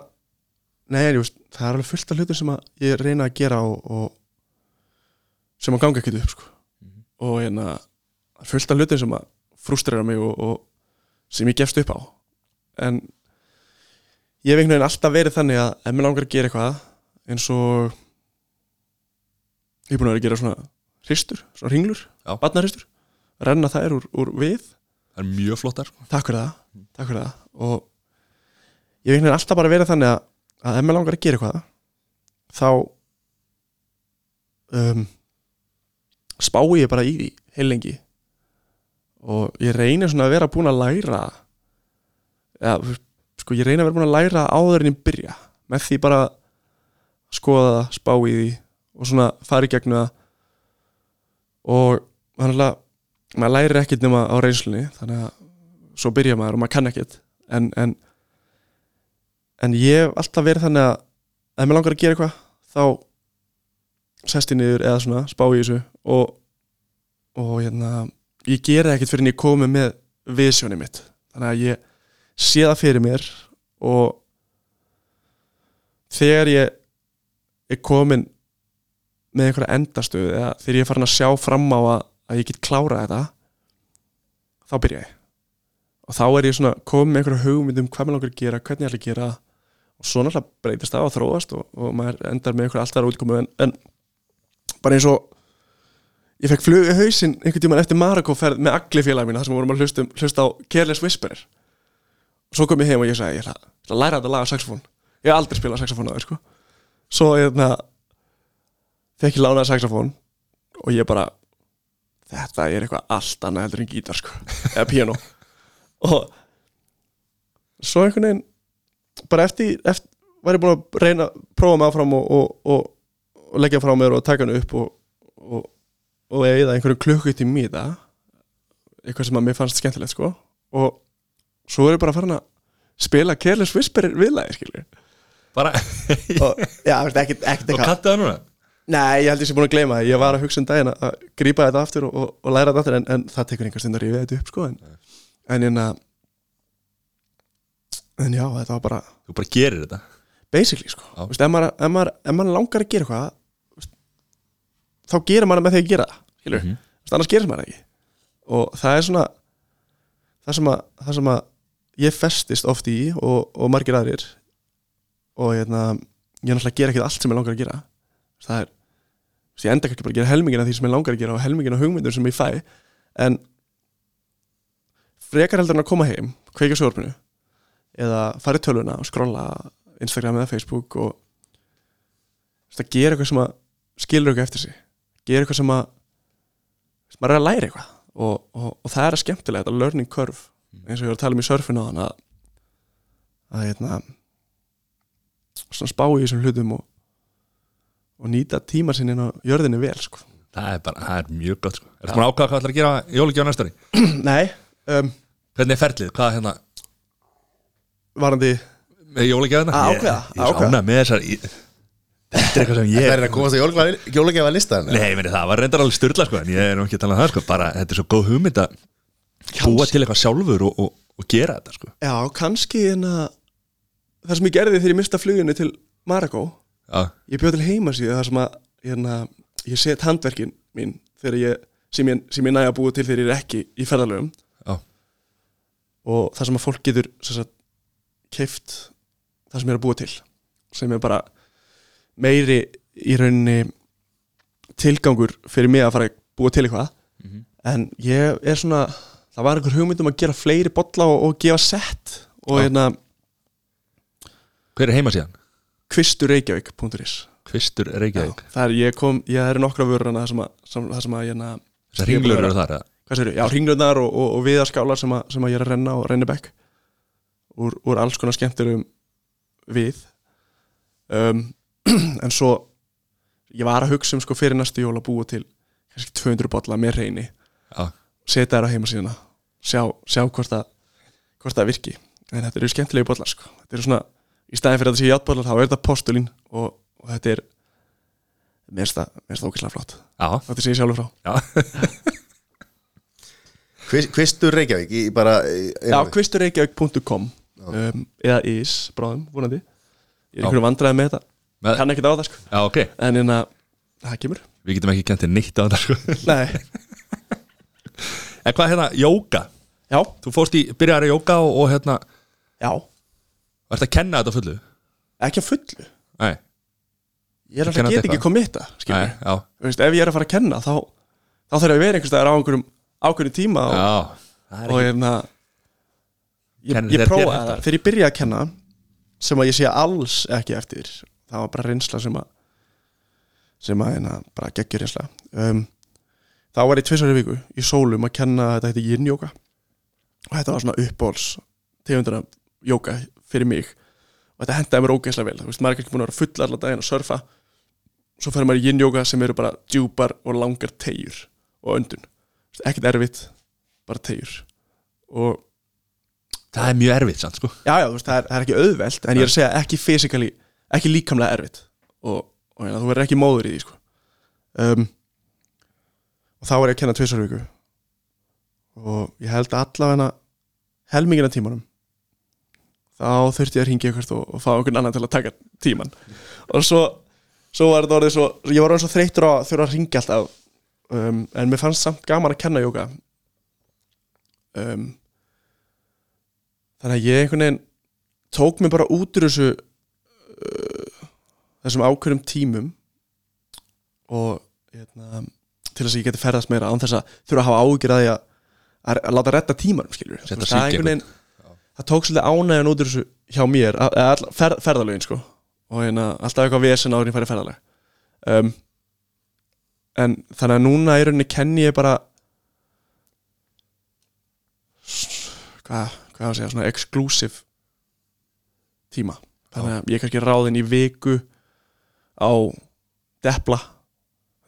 nei, ég veist, það er alveg fullt af hlutum sem að ég reyna að gera og, og sem að ganga ekkert upp sko. Og hérna fullt af hlutum sem að frústrera mig og, og sem ég gefst upp á. En ég hef einhvern veginn alltaf verið þannig að ef mér langar að gera eitthvað eins og ég er búin að vera að gera svona hristur, svona ringlur, Já. barnarhristur renna þær úr, úr við. Það er mjög flottar sko. takk fyrir það, takk fyrir það. Og ég hef einhvern veginn alltaf bara verið þannig að, að ef mér langar að gera eitthvað þá um, spái ég bara í því heil lengi. Og ég reynir svona að vera búin að læra ja, sko ég reynir að vera búin að læra áður en ég byrja. Með því bara skoða það, spá í því og svona fara í gegnum það. Og þannig að maður lærir ekkert nema á reynslunni þannig að svo byrja maður og maður kann ekkert. En, en en ég hef alltaf verið þannig að ef mér langar að gera eitthvað þá sest ég niður eða svona spá í þessu og, og hérna ég gera ekkert fyrir en ég komi með visjóni mitt. Þannig að ég sé það fyrir mér og þegar ég er komin með einhverja endastöðu eða þegar ég er farin að sjá fram á að, að ég get klárað þetta þá byrja ég. Og þá er ég svona komið með einhverja hugmynd um hvað mér langar að gera, hvernig ég ætla að gera og svo náttúrulega breytist það og þróast og, og maður endar með einhverja alltaf útkomu en, en bara eins og ég fekk flug í hausinn einhvern tímann eftir Marokko-ferð með agli félag mína þar sem við vorum að hlusta, um- hlusta á Careless Whisperer. Og svo kom ég heim og ég sagði ég ætla, ég að læra þetta að laga saxofón ég hef aldrei spilað saxofón aður sko. svo hérna fekk ég lánaði saxofón og ég bara þetta er eitthvað allt annað heldur en gítar sko, eða piano og svo einhvern veginn bara eftir, eftir var ég búin að reyna prófa mig áfram og, og, og, og leggja frá mér og taka hann upp og, og, eða einhverju klukkutími í það eitthvað sem að mér fannst skemmtilegt sko og svo er ég bara farin að spila Careless Whisper viðlæði skilur bara, og já, ekkert, ekkert og kattu það núna? Nei, ég held ég sé búin að gleyma það Ég var að hugsa um daginn að grípa þetta aftur og, og, læra þetta aftur en, en það tekur einhver stund að rífa þetta upp sko en, en, en, en já, þetta var bara þú bara gerir þetta? Basically sko. Ef, maður, langar að gera eitthvað þá gerir maður það með því að gera það mm Mhm. annars gerir maður það ekki. Og það er svona það sem að, það sem að ég festist oft í og, og margir aðrir og hérna, ég er náttúrulega gera ekki allt sem ég langar að gera. Það er, ég enda ekki bara að gera helmingina því sem ég langar að gera og helmingina hugmyndur sem ég fæ. En frekar heldur en að koma heim kveika sjórbunu eða fara í tölvuna og skrolla Instagram eða Facebook og veist, að gera eitthvað sem að skilur eitthvað eftir sig gera eitthvað sem að veist, maður er að læra eitthvað og, og, og það er að skemmtilega þetta learning curve eins og ég var að tala um í surfinu á hann að að hérna svona spá í þessum hlutum og, og nýta tíma sinni á jörðinni vel sko. það er bara, það er mjög gott sko. Ertu búin að ákvaða hvað ætlar að gera jólagjá næstari? Nei, um, Hvernig er ferlið? Hvað er hérna varandi með jólagjafina? Að ákveða, Ég, að er svona með þessar Þetta er eitthvað sem Það ég er að komast að jólagefa listan Nei, meni, það var reyndar alveg styrla sko, en ég er nú ekki að tala um það sko, bara þetta er svo góð hugmynd að búa til eitthvað sjálfur og, og, og gera þetta sko. Já, kannski en að það sem ég gerði þegar ég mista fluginu til Maragó Já, ég bjóð til heimasíðu þar sem að hérna, ég set handverkin mín þegar ég, sem ég, sem ég næja að búa til þegar ég er ekki í ferðalögum Já. og það sem að fólk getur sem sagt, keift það sem ég er að búa til sem er bara meiri í rauninni tilgangur fyrir mig að fara að búa til eitthvað Mhm. en ég er svona það var einhver hugmynd um að gera fleiri bolla og, og gefa sett og hérna hver er heima síðan? kvisturreykjavík.is Kvistur Reykjavík það er, ég kom, ég er nokkra vörur það sem að, það sem að hérna, Þessar ringlur eru þar eða? hvað sér, já, ringlurnar og, og, og viðaskálar sem, að, sem að ég er að renna og renni bekk úr, úr alls konar skemmtilegum við um, en svo ég var að hugsa um sko fyrir næstu jól að búa til kannski 200 bolla með reyni Já, setja þær á heimasíðuna sjá, sjá hvort það hvort það virki. En þetta eru skemmtilegi bollar sko. þetta eru svona, í staðin fyrir að þetta sé játbollar þá er þetta postulín og, og þetta er mér finnst það það ókvæslega flott. Já, þetta sé ég sjálfur frá. Kvistur Reykjavík í bara í- já, kvisturreykjavík.com um, eða is, bráðum, vonandi. Ég er einhverju vandræði með þetta kann ekkert á það sko. Já, ok. En en að það kemur. Við getum ekki kentið neitt á þetta sko. nei, En hvað hérna, jóka? já, Þú fórst í, byrjar að jóka og, og hérna já. Varst að kenna þetta á fullu? ekki að fullu. Nei, ég er alltaf get þetta ekki komitta nei, skilur já, Þú veist, ef ég er að fara að kenna þá, þá þarf ég að vera einhvers staðar á einhverjum ákveðinu tíma og, já Það er og ekki, hérna ég, Kennir ég þér- þér prófaði hentar? það. Þegar ég byrjaði að kenna sem að ég sé alls ekki eftir það var bara reynsla sem að sem að hérna, bara geggjur reynsla. Um, þá var ég tvisar í viku í sólum að kenna þetta yin yoga. Og þetta var svona uppbóls tegundina yoga fyrir mig. Og þetta hendaði mér ógeðslega vel. Þú veist, maður er ekki búin að vera full allan daginn að surfa. Svo fyrir maður í yoga sem eru bara djúpar og langar tegjur og öndun. Ekkert erfitt, bara tegjur og það er mjög erfitt sann, sko. Já, já, þú veist, það er, það er ekki auðvelt en ég er að segja ekki fysikali, ekki líkamlega erfitt. Og, og hérna, þú verður ekki móður í því sko. um, og þá var ég að kenna tvisar viku. Og ég held allavega helmingina tímanum. Þá þurfti ég að ringa ykkur og, og fá einhvern annan til að taka tíman og svo, svo var þetta orðið svo ég var orðið svo þreyttur á að þurfa að ringa alltaf. Um, en mér fannst samt gaman að kenna jóka um, þannig að ég einhvern veginn tók mig bara út úr þessu þessum ákveðum tímum og hérna, til þess að ég geti ferðast meira án þess að þurfa að hafa ágjur að því að, að, láta redda tímanum skilur það, það tók svolítið ánægjan út úr þessu hjá mér að, að, fer, ferðalögin sko. Og hérna, alltaf eitthvað vesen ég færi ferðalag. Um, en þannig að núna í rauninni kenni ég bara hvað, hvað að segja, svona exclusive tíma. Þannig að ég er kannski ráðin í viku á depla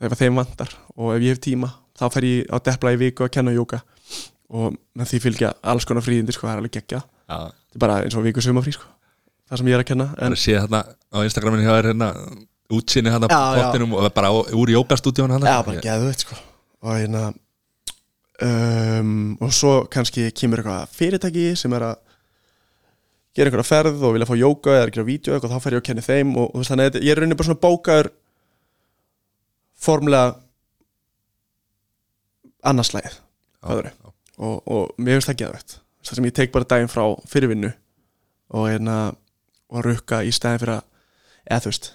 ef þeim vantar og ef ég hef tíma þá fer ég á depla í viku að kenna jóka og með því fylgja alls konar fríðindi sko, það er alveg geggja Já, þetta er bara eins og viku sumafrí sko það sem ég er að kenna það en er að sé þarna á Instagraminu hjá þér hérna útsinni hérna já. pottinum og bara á, úr jókastúdíun hann Já, bara geðu þetta sko. Og hérna um, og svo kannski kemur eitthvað fyrirtæki sem er að gera einhverja ferð og vilja fá jóka eða gera vídeo og þá fer ég að kenni þeim og, og þannig að ég er rauninni bara svona bókaður formlega annarslæðið já, og, og mér finnst það geðvægt það sem ég tek bara daginn frá fyrirvinnu og hérna og rukka í stæðin fyrir að eða þú veist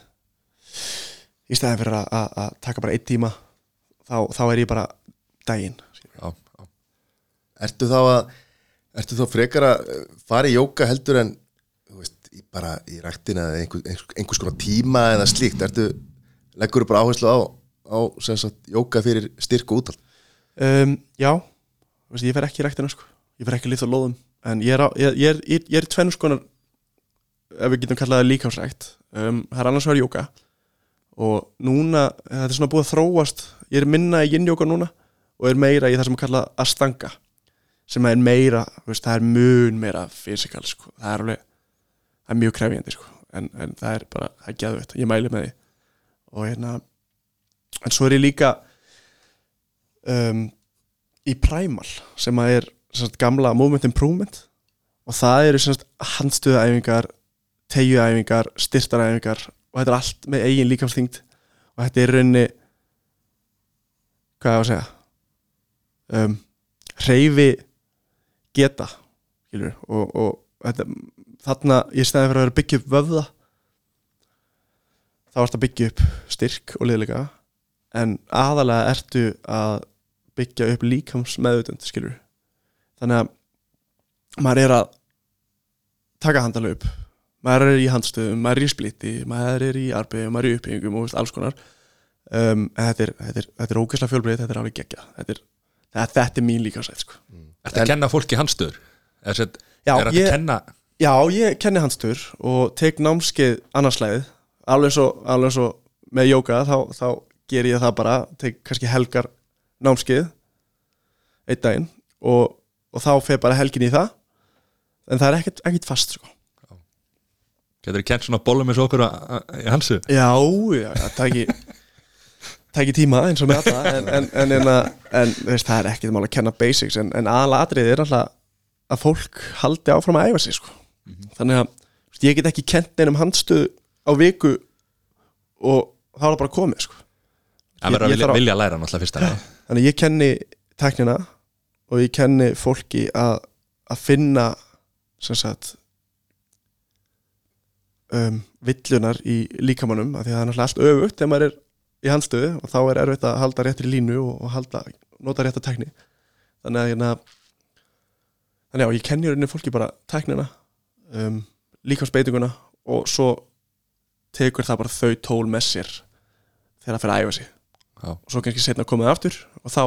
í stæðin fyrir að, taka bara einn tíma þá, þá er ég bara daginn já, já. Ertu þá að Ertu þá frekar að eh, fara í jóka heldur en veist, bara í ræktina eða einhver, einhvers, einhvers konar tíma eða slíkt? Ertu, leggur þú bara áherslu á, á sagt, jóka fyrir styrk og útald um, Já, veist, ég fer ekki í ræktina sko. ég fer ekki að lifta á lóðum. En ég er, er, er tvennus konar ef við getum kallað það líkásrækt um, það er annars vegar jóka og núna, þetta er svona búið að þróast. Ég er minna í yin-jóka núna og er meira í það sem er kallað astanga sem er meira, veist, það er mun meira fysikal, sko, það er alveg það er mjög krefjandi, sko. En, en það er bara, það er geðveitt, ég mæli með því. Og hérna en svo er ég líka um, í Primal sem að er sagt, gamla Movement Improvement. Og það eru handstuðaæfingar tegjuæfingar, styrtaræfingar. Og þetta er allt með eigin líkamsþyngd. Og þetta er í rauninni hvað ég á að segja? Um, hreyfi geta skilur, og, og þetta, þarna í stæði fyrir að vera byggja upp vöfða þá ertu að byggja upp styrk og liðleika en aðalega ertu að byggja upp líkams meðutund skilur þannig að maður er að taka handalöp maður er í handstöðum, maður er í splitti maður er í arbeigum, maður er í uppbyggingum og alls konar. Um, þetta er, er, er ógæslega fjölbreyð, þetta er alveg geggja þetta er, þetta, er mín líka sætt sko. Ertu að kenna fólki handstöður? Er þetta er þetta að kenna Já, ég kenni handstöður og tek námskeið annarslæðið alveg svo, alveg svo með jóka þá, þá ger ég það bara tek kannski helgar námskeið einn daginn og, og þá fer bara helgin í það en það er ekkert, ekkert fast sko. Getur þið kent svona bólum eins og okkur í hansu? Já, já, það tæki tæki tíma eins og með alla en, en, en, en, en veist, það er ekkert mál að kenna basics en, en aðalatrið er alltaf að fólk haldi áfram að æfa sig sko. þannig að veist, ég get ekki kent einum handstöð á viku og þá er það bara komið sko. Það verður að vilja, að- vilja læra náttúrulega fyrst að þannig að ég kenni tæknina og ég kenni fólki að, að finna sem sagt um, villunar í líkamannum af því að það er náttúrulega allt öfugt þegar maður er í handstöðu og þá er erfitt að halda réttri línu og, halda, nota rétta tækni. Þannig að hérna þannig að ég kenni í rauninni fólki bara tæknina um, líkamsbeitinguna og svo tekur það bara þau tól með sér þegar það fyrir að æfa sig. Já. og svo kannski setna komið aftur og þá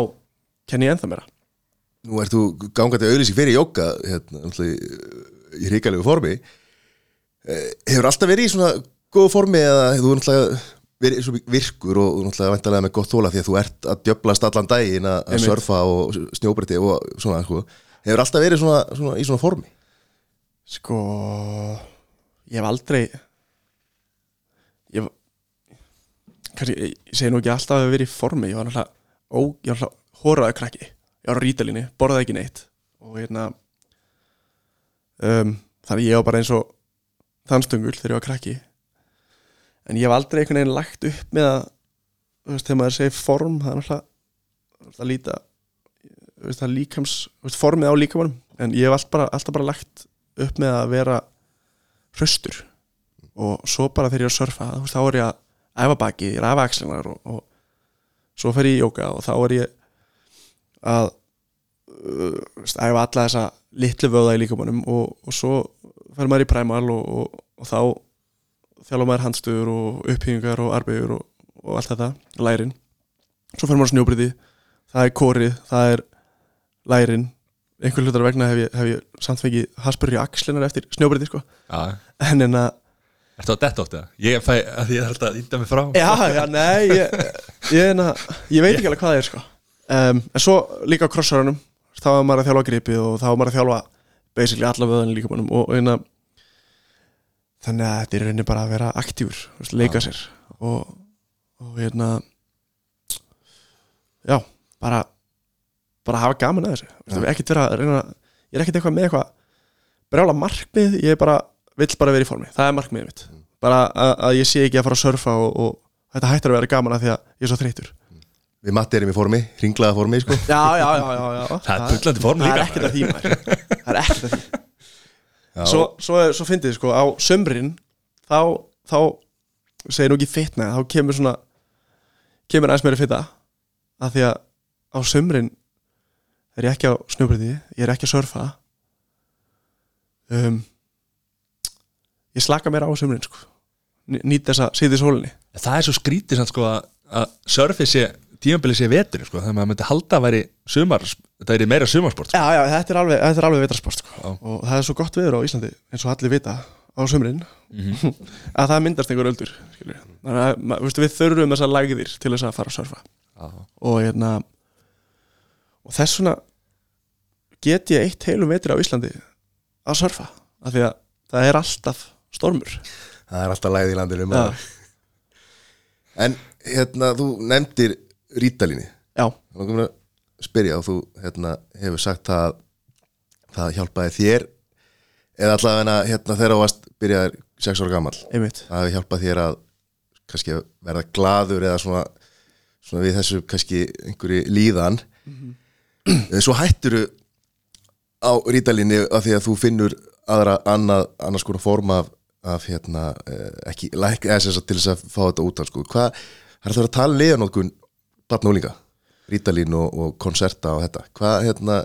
kenni ég ennþá meira. Nú ert þú gangandi auðlýsing fyrir jóka hérna, í- í hrikalegu formi. Eh, Hefur alltaf verið í svona góðu formi eða hefur þú náttúrulega virkur og náttúrulega vantarlega með gott þóla því að þú ert að djöblast allan daginn að Einmitt. surfa og snjóbreytti og svona sko. Hefur alltaf verið svona, svona, í svona formi? Sko Ég hef aldrei Ég kannski, ég, ég segi nú ekki alltaf að hafa verið í formi. Ég var náttúrulega, ég Hóraði krakki, ég var á rítalinni, borðaði ekki neitt. Og hérna um, Þannig ég var bara eins og Þannstöngul þegar ég var krakki En ég hef aldrei einhvern veginn lagt upp með að þú veist, Þegar maður segir form Það er náttúrulega Það líta veist, það líkams, veist, formið á líkamannum en ég hef alltaf bara, alltaf bara lagt upp með að vera hraustur. Og svo bara þegar ég er að surfa þá er ég að æfa baki, ég er að æfa axlinar og, og svo fer ég í jóka og þá er ég að uh, veist, æfa alla þessa litlu vöða í líkamannum og, og svo fer maður í præmal og, og þá þjálfa maður handstuður og upphýfingar og arbeigur og, og allt þetta, lærin svo fer maður á snjóbriði það er kórið, það er lærin einhver hlutar vegna hef ég, hef ég samt fengið haspurri axlinar eftir snjóbriði sko. En en að ertu að detta oft eða? Ég fæ að ég þarf að íta mig frá já, já, nei ég, ég, en að, ég veit ekki alveg hvað það er sko. um, en svo líka á krossarunum þá var maður að þjálfa gripið og þá var maður að þjálfa basically alla vöðan líka mannum og, og einna, þannig að þetta er rauninni bara að vera aktífur leika sér. Og, og hérna já, bara bara hafa gaman að þessu. Ekkert vera reyna ég er ekkert eitthvað með eitthvað brjála markmið, ég er bara vill bara vera í formi, það er markmiðið mitt. Bara að, að ég sé ekki að fara að surfa og, og þetta hættir að vera gaman að því að ég er svo þreytur Við Matti erum í formi, ringlaða formi sko. já, já, já, já, já. Það er bullandi form það er líka. ekkert að því það er ekkert að því Svo, svo, svo fyndið sko, á sömrin þá, þá segir nú ekki fitna, þá kemur svona kemur aðeins meira fitta að því að á sömrin er ég ekki á snjóbriði ég er ekki að surfa. Um, ég slaka mér á sömrin sko. N- nýt þess að sýði sólinni. Það er svo skrítið sann sko að, að surfi sé, tímabili sé vetur sko, þannig að maður myndi halda að væri sumar, þetta er meira sumarsport sko. Já, já, þetta er alveg, þetta er alveg vitarsport sko. Og það er svo gott viður á Íslandi eins og allir vita á sömrin að það myndast einhver öldur að veistu, við þurfum þessar lægðir til þess að fara að surfa Já. og hérna og þess vegna get ég eitt heilum vetri á Íslandi að surfa af því að það er alltaf stormur Það er alltaf lægð í landinu maður. En hérna, þú nefndir rítalíni. Já, Þannig að spyrja og þú hérna, hefur sagt að það hjálpaði þér eða allavega hérna, þegar þú varst byrjaðir 6 ára gammal einmitt. Það hefur hjálpað þér að kannski að verða gladur eða svona, svona við þessu kannski einhverju líðan. Mm svo hætturu á rítalinni af því að þú finnur aðra annað, annars konar form af, af hérna, eh, ekki, læk, eða sem sagt til þess að fá þetta út af sko. hvað, það er að tala um liðanótkun barn og líka, rítalín og, og konserta og þetta, hvað hérna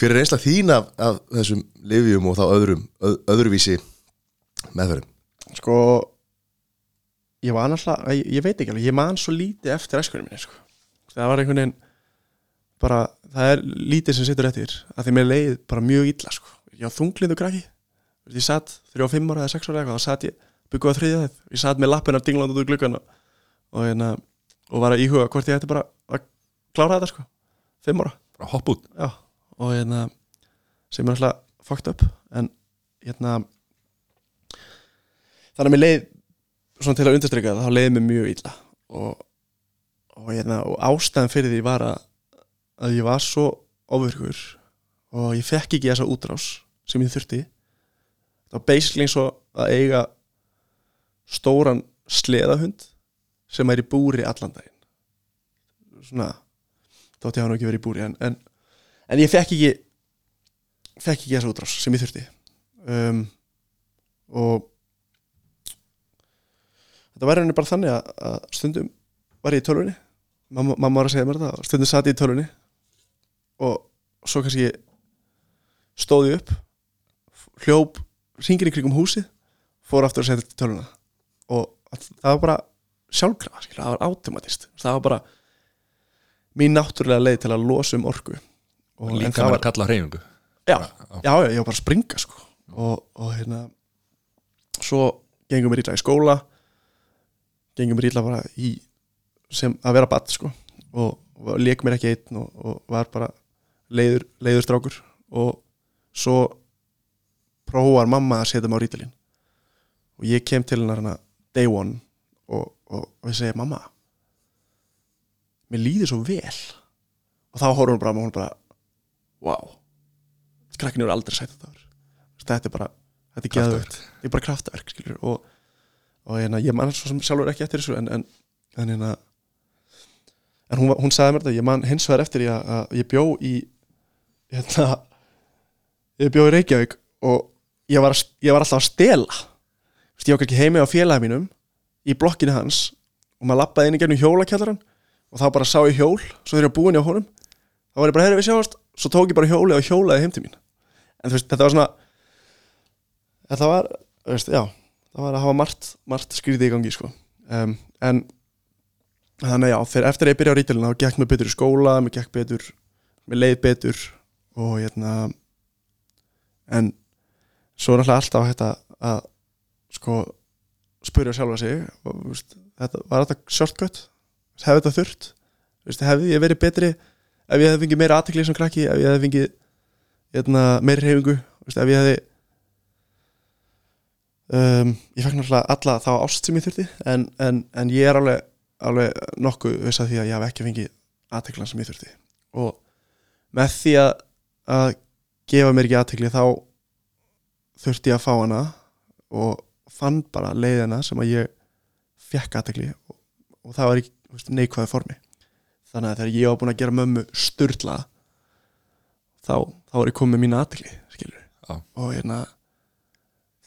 hver er einsla þín af, af þessum livjum og þá öðrum, öð, öðruvísi meðferðum? Sko ég var náttúrulega, ég, ég veit ekki alveg ég man svo lítið eftir æskunum minni sko. það var einhvern veginn bara, það er lítið sem situr eftir að því mér leið bara mjög illa sko. ég var þunglind og krakki ég satt þrjá, fimm ára eða sex ára eitthvað þá satt ég, byggðið á þriðja þeim ég satt með lappinar dingland út úr gluggan og, og, hérna, og var að íhuga hvort ég ætti bara að klára þetta sko. Fimm ára. Bara hopp út. Já, og hérna sem er alltaf fucked up en hérna þannig að mér leið svona til að undirstryka það, þá leiði mér mjög illa. Og, og, hérna, og ástæðan fyrir því var að, að ég var svo ofurkur og ég fekk ekki þessa útrás sem ég þurfti. Það var basically eins og að eiga stóran sleðahund sem er í búri allan daginn. Svona þótt ég hafa nú ekki verið í búri en, en, en ég fekk ekki fekk ekki þessa útrás sem ég þurfti. Um, og þetta var rauninni bara þannig að, að stundum var ég í tölvunni. Mamma, mamma var að segja mér þetta stundum satt ég í tölvunni. Og svo kannski stóði upp hljóp ringir í kringum húsið fór aftur að setja til tölvuna. Og að- það var bara sjálfkrafa skilur, það var automatist það var bara mín náttúrulega leið til að losa um orku. Og, líka var, að kalla hreyfingu. Já, já, já, ég var bara að springa sko. og, og hérna svo gengum mér illa í skóla gengum mér illa bara í sem að vera badd sko. og, og leik mér ekki einn og, og var bara leiður, leiður strákur og svo prófar mamma að setja mig á rítalín. Og ég kem til hennar hana day one og, og, ég segi mamma mér líður svo vel. Og þá horfum hún bara og hún bara wow krakkinu eru aldrei sætt þetta þetta er bara, þetta er geðvögt þetta er bara kraftaverk skilur og, og hérna, ég man svo sem sjálfur ekki eftir þessu en, en, en hérna en hún, hún sagði mér þetta, ég man hins vegar eftir ég að, að ég bjó í hérna ég bjó í Reykjavík og ég var, ég var alltaf að stela. Ég var ekki heimi á félagi mínum í blokkinni hans og maður lappaði inn í gennum hjólakjallaran og þá bara sá ég hjól svo þegar ég var búin hjá honum þá var ég bara, herri við sjáast svo tók ég bara hjóli og hjólaði heim til mín en þú veist, þetta var svona þetta var, þú veist, já það var að hafa margt, margt skrítið í gangi sko. um, en þannig já, þegar eftir ég byrja á rítilina þá gekk mér betur í skóla, mér gekk betur mér leið betur og hérna en svo er alltaf hægt að, að sko spyrja sjálfa sig veist, þetta, var þetta shortcut? Hefði þetta þurft? Veist, hefði ég verið betri ef ég hefði fengið meira aðtekli sem krakki ef ég hefði fengið hérna, meiri reyfingu veist, ef ég hefði um, ég fekk náttúrulega alla þá ást sem ég þurfti en, en, en ég er alveg, alveg nokkuð viss að því að ég hef ekki fengið aðteklan sem ég þurfti. Og með því að, að gefa mér ekki aðtekli þá þurfti ég að fá hana og fann bara leiðina sem að ég fekk aðtekli og, og það var í neikvæðu formi þannig að þegar ég var búin að gera mömmu sturla þá, þá var ég komið skilur Já. og hérna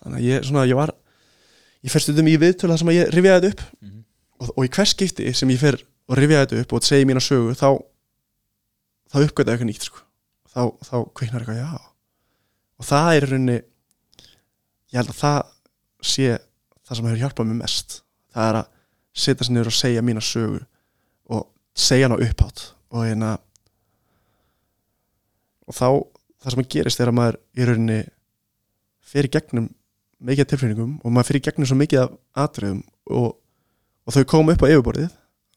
þannig að ég, svona, ég var ég fer stundum í viðtölu þar sem að ég rifjaði þetta upp Mhm. og, og í hvers skipti sem ég fer og rifjaði þetta upp og segi mína sögu þá þá uppgötaði eitthvað nýtt sko. þá, þá kveiknar eitthvað já og það er rauninni ég held að það sé það sem hefur hjálpað mér mest. Það er að setja sér niður og segja mína sögu og segja hana upphátt og hérna og þá það sem gerist er að maður í rauninni í gegnum mikið tilfinningum og maður í gegnum svo mikið af atriðum og, og þau koma upp á yfirborðið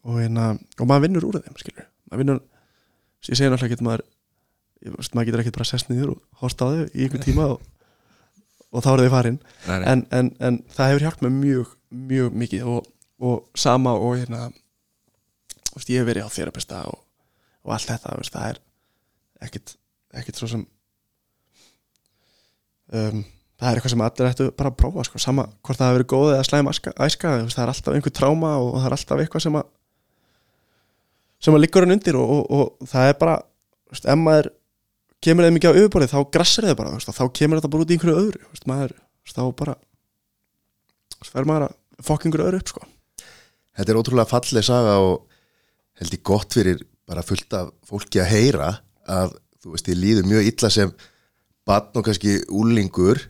og, hérna, og maður vinnur úr þeim skilur maður vinnur, ég segi náttúrulega ekki maður, maður getur ekkert bara sest niður og horst á þau í einhvern tíma og, og þá eru þau farin Nei, nei. en, en, en það hefur hjálpt mér mjög, mjög mikið og, og sama og hérna veist, ég hef verið á þerapista og, og allt þetta, veist, það er ekkit, ekkit svo sem um, það er eitthvað sem allir ættu bara að prófa sko. sama hvort það hafi verið góð eða slæm æska, æska veist, það er alltaf einhver tráma og það er alltaf eitthvað sem að sem að liggur hann undir og, og, og það er bara ef maður kemur þeim ekki á yfirborðið þá grassar þau bara þá kemur þetta bara út í einhverju öðru maður, þá bara fer maður að fokk einhverju öðru upp sko. Þetta er ótrúlega falleg saga og held ég gott fyrir bara fullt af fólki að heyra að þú veist, ég líður mjög illa sem batn og kannski úlingur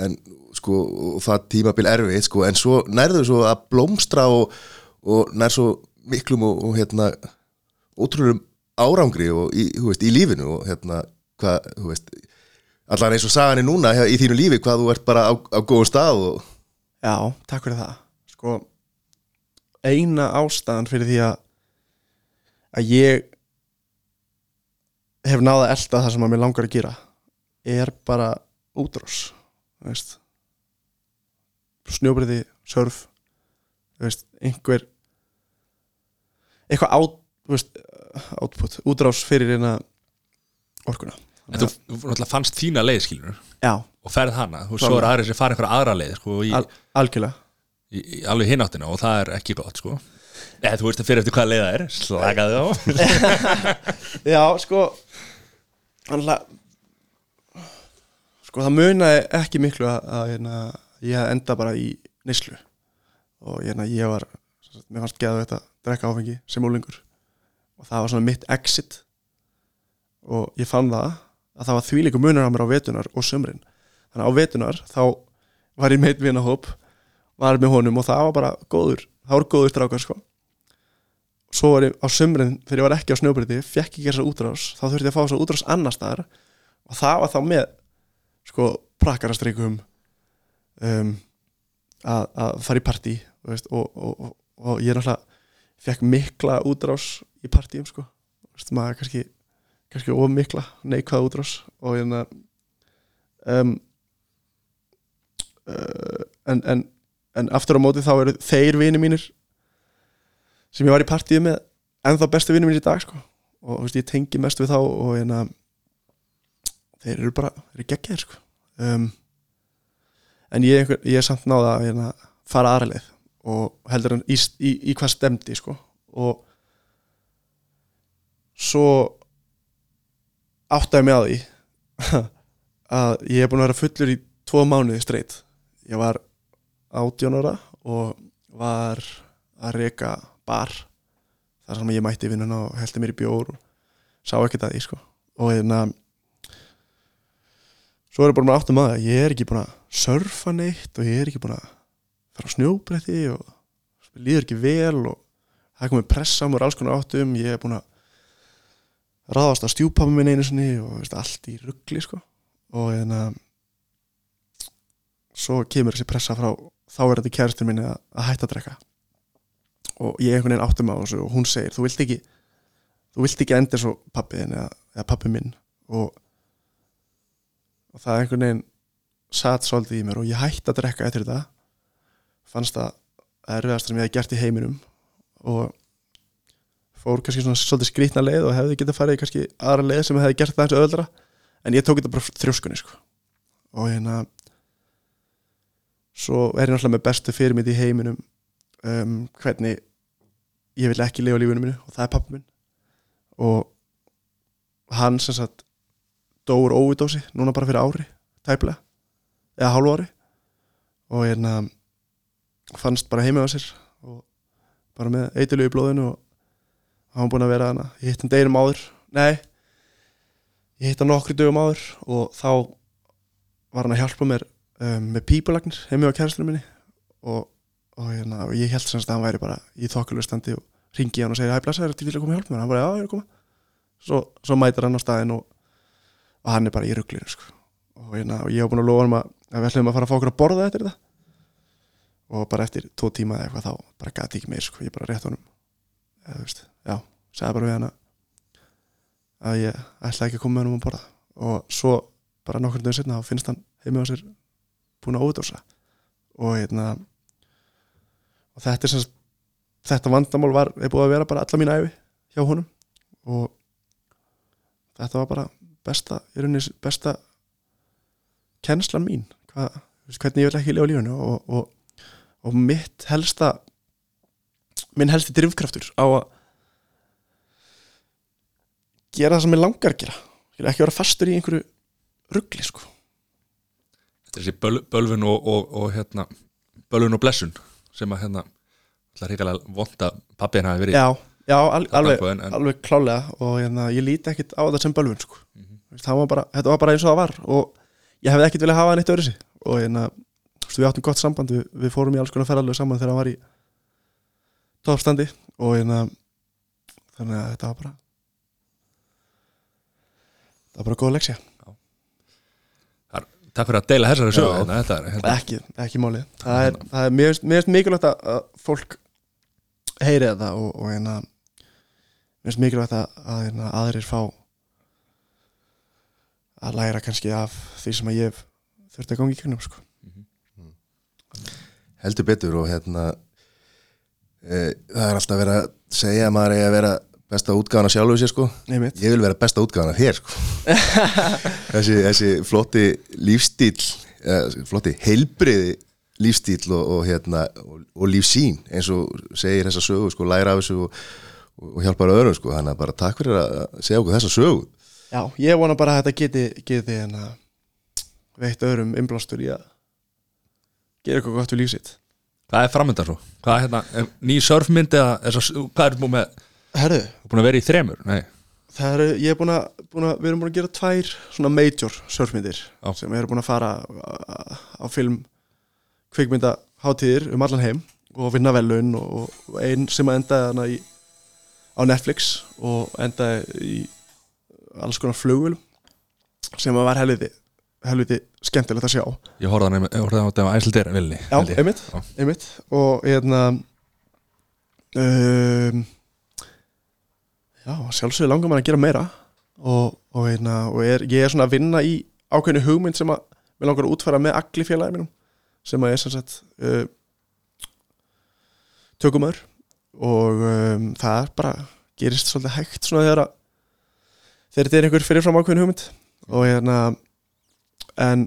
en sko, það tímabil erfið, sko, en svo nærðu svo að blómstra og, og nær svo miklum og, og hérna ótrúlega árangri og í, veist, í lífinu og hérna, hvað, þú veist allan eins og sagan er núna í þínu lífi hvað þú ert bara á, á góðum stað og Já, takk fyrir það. Sko eina ástæðan fyrir því að að ég hef náða elda það sem að mér langar að gera er bara veist. Snjóbriði, surf veist, einhver eitthvað át, veist, output, útrás fyrir orkuna En þú, náttúrulega fannst þína leið skilur Já, og ferð hana. Og svo er aðrir sem fara einhverja aðra leið sko, í, al algjörlega. í, í alveg hináttina og það er ekki gott sko. Eða þú veist að fyrir eftir hvað leið það er. Slakaði á. Já, sko annað, Sko það munaði ekki miklu að, að hérna, ég hef enda bara í neyslu. Og hérna, ég var mér fannst geða þetta að drekka áfengi sem úlingur og það var svona mitt exit. Og ég fann það að það var þvílíku munur á mér á vetunar og sömrin þannig að á vetunar þá var ég meitt vinahóp var með honum og það var bara góður það voru góður strákar sko. Svo var ég á sumrin þegar ég var ekki á snjóbriti fekk ekki þessar útrás þá þurfti ég að fá þessar útrás annar staðar og það var þá með sko prakkarastrikum um, að, að fara í partí veist, og, og, og, og ég náttúrulega fekk mikla útrás í partíum sko. Veist, maður kannski, kannski of mikla neikvæða útrás og hérna um, uh, en, en, en aftur á móti þá eru þeir vini mínir sem ég var í partíu með ennþá bestu vinnum mínir í dag sko. og veist, ég tengi mest við þá og hérna þeir eru bara, þeir eru geggjaðir sko. um, en ég, einhver, ég er samt náða að hérna, fara aðra leið og heldur hann í, í, í hvað stemdi sko. og svo áttaði á því að ég er búin að vera fullur í tvo mánuði streitt ég var átjón ára og var að reka bar þar sem ég mætti í vinnuna og heldi mér í bjór og sá ekkert að því sko. og hérna svo er ég bara með áttum að ég er ekki búin að surfa neitt og ég er ekki búin að fara á snjóbretti og líður ekki vel og það er komið pressa á mér alls konar áttum. Ég er búin að ráðast á stjúpappi minn einu sinni og veist, allt í ruggli sko. og hérna svo kemur þessi pressa frá þá er þetta kæristur minni að, að hætta að drekka. Og ég einhvern veginn áttum á þessu og hún segir, þú vilt ekki þú vilt ekki enda svo pappi þinn eða, eða pappi minn. Og, og það einhvern veginn satt svolítið í mér og ég hætti að drekka eftir þetta. Fannst það erfiðast sem ég hef gert í heiminum. Og fór kannski svona svolítið skrítna leið og hefði getað farið kannski aðra leið sem hefði gert það eins og öðra en ég tók þetta bara þrjóskunni sko. og hérna svo er ég náttúrulega með bestu fyrirmynd í heiminum um, hvernig ég vil ekki lifa lífinu mínu og það er pappi minn og hann sem sagt dóur óvidósi núna bara fyrir ári tæplega, eða hálfu ári og hérna fannst bara heima á sér og bara með eitilegu í blóðinu og hann búin að vera hana ég hitt hann deginum áður, nei ég hitt hann nokkru dögum áður og þá var hann að hjálpa mér um, með pípulagnir heimi á kæristunum minni og, og, hérna, og ég held semst að hann væri bara í þokkulegu standi og ringi hann og segja hæ blessa, er þetta til að koma að hjálpa mér? Hann bara, já, ég er að koma. Svo, svo mætir hann á staðin og, og hann er bara í rugglinu sko. hérna, og ég hef búin að lofa hann að, að við ætlum að fara að fá okkur að borða eftir þetta. Og bara eftir tvo tíma eða eitthvað þá bara gæti ekki meir sko. ég bara rétt honum eða, þú veist, já, sagði bara við hann að ég ætla ekki að koma með hann um að borða og svo bara nokkur dögum setna þá finnst hann heimi á sér búin að ódósa og hérna og þetta er sem þetta vandamál var, er búið að vera bara alla mín æfi hjá honum. Og þetta var bara besta, í rauninni besta kennslan mín veist, hvernig ég vil ekki lifa lífinu. Og, og, og mitt helsta minn helsti drifkraftur á að gera það sem ég langar að gera. Ekki vera fastur í einhverju ruggli sko. þessi böl, bölvun og, og, og hérna bölvun og blessun sem að hérna er hrikalega vond að pappin hafi verið já, já al, alveg, en- en- alveg klálega. Og hérna, ég líti ekkit á þetta sem bölvun sko. Veist, það var bara, þetta var bara eins og það var. Og ég hefði ekkit viljað hafa neitt öðru sig og hérna, við áttum gott samband við, við fórum í alls konar ferðalög saman þegar hann var í toppstandi og hérna þannig að þetta var bara það var bara góð leksja takk fyrir að deila þessari sögu Já. hérna, ekki, ekki málið. Það er, það er mér finnst mikilvægt að, fólk heyri þetta og, og hérna finnst mikilvægt að, að hérna, aðrir fá að læra kannski af því sem að ég þurfti að gangi í kynum sko. heldur betur og hérna það er alltaf verið að segja að maður eigi að vera besta útgáðan af sjálfu sér sko. Neymitt. ég vil vera besta útgáðan af þér sko. Þessi, þessi flotti lífstíl eða, flotti heilbriði lífstíl og, og hérna og, og lífsín eins og segir þessa sögu sko læra af þessu og, hjálpar öðrum sko. Þannig að bara takk fyrir að segja okkur þessa sögu. Já, ég vona bara að þetta geti, geti hérna, veitt öðrum innblástur í að gera eitthvað gott við lífsitt hvað er framöndan svo? hvað er hérna, er ný surfmynd eða hvað er búin með Herðu, búin að vera í þremur? Nei, það eru, ég er búin að, búin að við erum búin að gera tvær svona major surfmyndir Já. sem eru búin að fara á, á film kvikmyndaháttíðir um allan heim og vinna velun og, og ein sem að endaði hana í, á Netflix og endaði í alls konar flugvölum sem að var helviti helviti skemmtilegt að sjá. Ég horfði á ég þetta á æsildir vilni Já, einmitt, Já. einmitt. Og hérna um, já, sjálfsögur langar maður að gera meira. Og, og, hérna, og er, ég er svona að vinna í ákveðinu hugmynd sem að við langar að útfæra með agli félagi mínum sem að er sem sagt uh, tökumöður. Og um, það er bara gerist svolítið hægt svona þegar að þegar þetta er einhver fyrirfram ákveðinu hugmynd. Og hérna en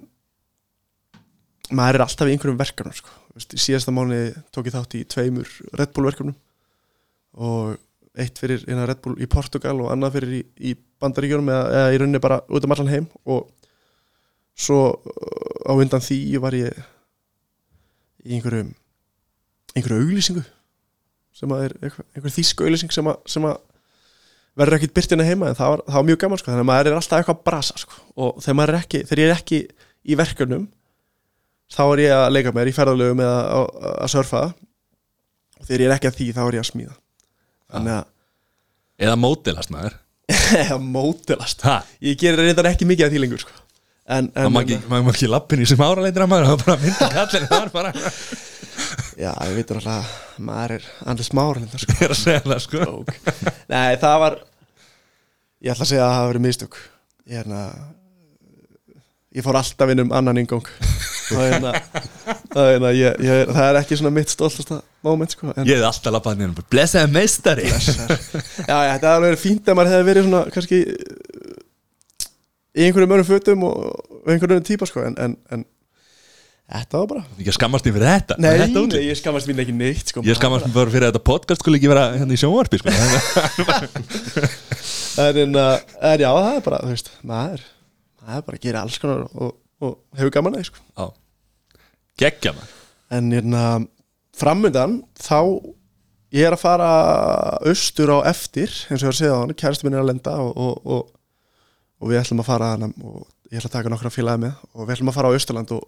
maður er alltaf í einhverjum verkefnum sko. Í síðasta mánu tók ég þátt í tveimur Red Bull verkefnum og eitt fyrir innan Red Bull í Portugal og annað fyrir í, í Bandaríkjunum eða, eða í rauninni bara út um allan heim og svo uh, á undan því var ég í einhverju einhverju auglýsingu sem að er einhver, einhver þýsku auglýsing sem að, sem að verður ekkit byrtina heima en það var, það var mjög gaman sko. Þannig að maður er alltaf eitthvað að brasa sko. Og þegar maður er ekki, þegar ég er ekki í verkefnum þá er ég að leika mér í ferðalögum eða að, að surfa. Og þegar ég er ekki að því þá er ég að smíða. Þannig að eða mótilast maður. Eða mótilast ha, ég gerir reyndar ekki mikið að því lengur sko. en, það en má ekki, má ekki lappin í sem áraleitir að maður. Það var bara að mynda kallin það bara já, ég veit alltaf maður er andlis mára lindar sko. að segja það sko. Nei, það var ég ætla að segja að það hafa verið mistök. Ég er hérna ég fór alltaf inn um annan ingang það er hérna það er, hérna, ég, ég, það er ekki svona mitt stoltasta moment sko, en, ég hefði alltaf lappað nýjum blessaði meistari. Blessar. Já, já, þetta hefði verið fínt ef maður hefði verið svona kannski í einhverjum öðrum fötum og einhverjum öðrum típa sko, en, en, en þetta var bara ég skammast fyrir þetta Nei, þetta nei, ég skammast mín ekki neitt sko, ég skammast bara fyrir þetta podcast skulle ekki vera hérna í sjónvarpi sko. en, en, en já, það er bara, þú veist maður, maður er bara að gera alls konar og, og hefur gaman að því sko. Já. geggja maður en hérna framundan þá ég er að fara austur á eftir eins og ég var að segja á hann, kærastu minn er að lenda og, og, og, og við ætlum að fara og ég ætla að taka nokkra félagi með og við ætlum að fara á Austurland og,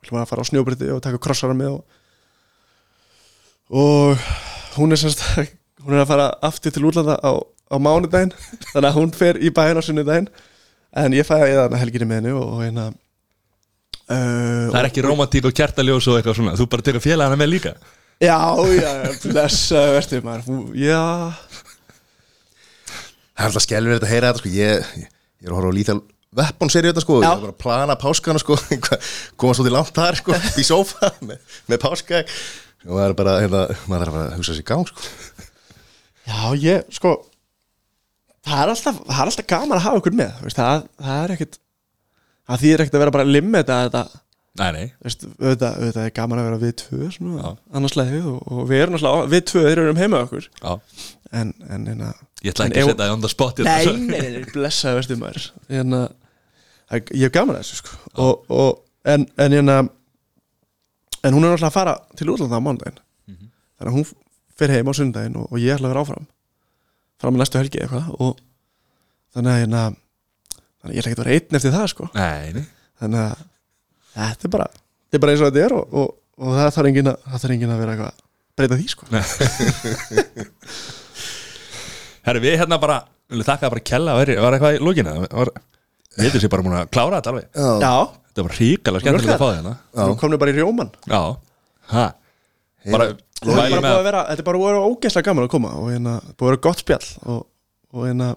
ætlum að fara á snjóbriti og taka krossara með og, og hún er semst hún er að fara aftur til útlanda á, á mánudaginn. Þannig að hún fer í bæinn á sunnudaginn. En ég fæði að eða helginni með henni og, og hérna uh, það er ekki romantík og kjartaljós og eitthvað svona. Þú bara tekur félagana með líka. Já, já, blessa verður maður. Þú- Já, Það er alltaf þetta að heyra þetta sko. Ég, ég, ég er að horfa á lítið Weapon serið þetta sko Já. Ég bara að plana páskana sko Koma svo til langt þar sko Í sófa með, með páska Og maður er bara, hérna, maður er bara að hugsa sér í gang sko. Já, ég, sko Það er alltaf, það er alltaf gaman að hafa ykkur með þú veist, það, það er ekkit Það þýðir ekkit að vera bara að limita þetta Nei, nei, Veist, auðvitað, auðvitað er gaman að vera við tvö svona, Já. annars leið og, og við erum alltaf við tvö þeir eru um heima okkur. Já en, en, en að Ég ætla ekki að setja það on the spot hérna. Nei, nei, blessaði veistu maður. En að að- ég hef gaman að þessu sko. Og, og, en, en, en, að, en hún er náttúrulega að fara til útlanda á mánudaginn. Þannig að hún fer heim á sundaginn og, og ég ætla að vera áfram. Fram með næstu helgi eitthvað og þannig að, hérna, þannig að ég ætla ekki að vera einn eftir það sko. Nei, nei. Þannig að þetta er bara þetta er bara eins og þetta er og, það þarf enginn að, það þarf enginn að vera eitthvað að breyta því sko Herri, við hérna bara Við þakkaði bara kella Var, var eitthvað í lókinu? Var, við veitum sér bara múin að klára þetta alveg. Já, Þetta var ríkalega skemmtilega að fá þig hérna. nú komum við bara í rjóman Já. Ha? Bara Þetta er bara búið að að vera, þetta er bara búið að vera ógeðslega gaman að koma og hérna, búið að vera gott spjall og, og hérna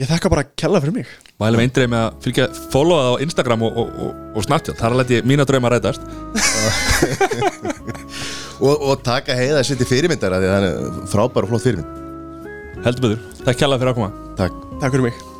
ég þakka bara að kella fyrir mig. Mæli með eindreið með að fylgja Followa það á Instagram og, og, og, og Snapchat. Þar að leti mína drauma rætast. Og, og taka heiða þessi til fyrirmyndar af því að það er frábær og flott fyrirmynd Heldur betur. Takk kella fyrir að koma. Takk. Takk fyrir mig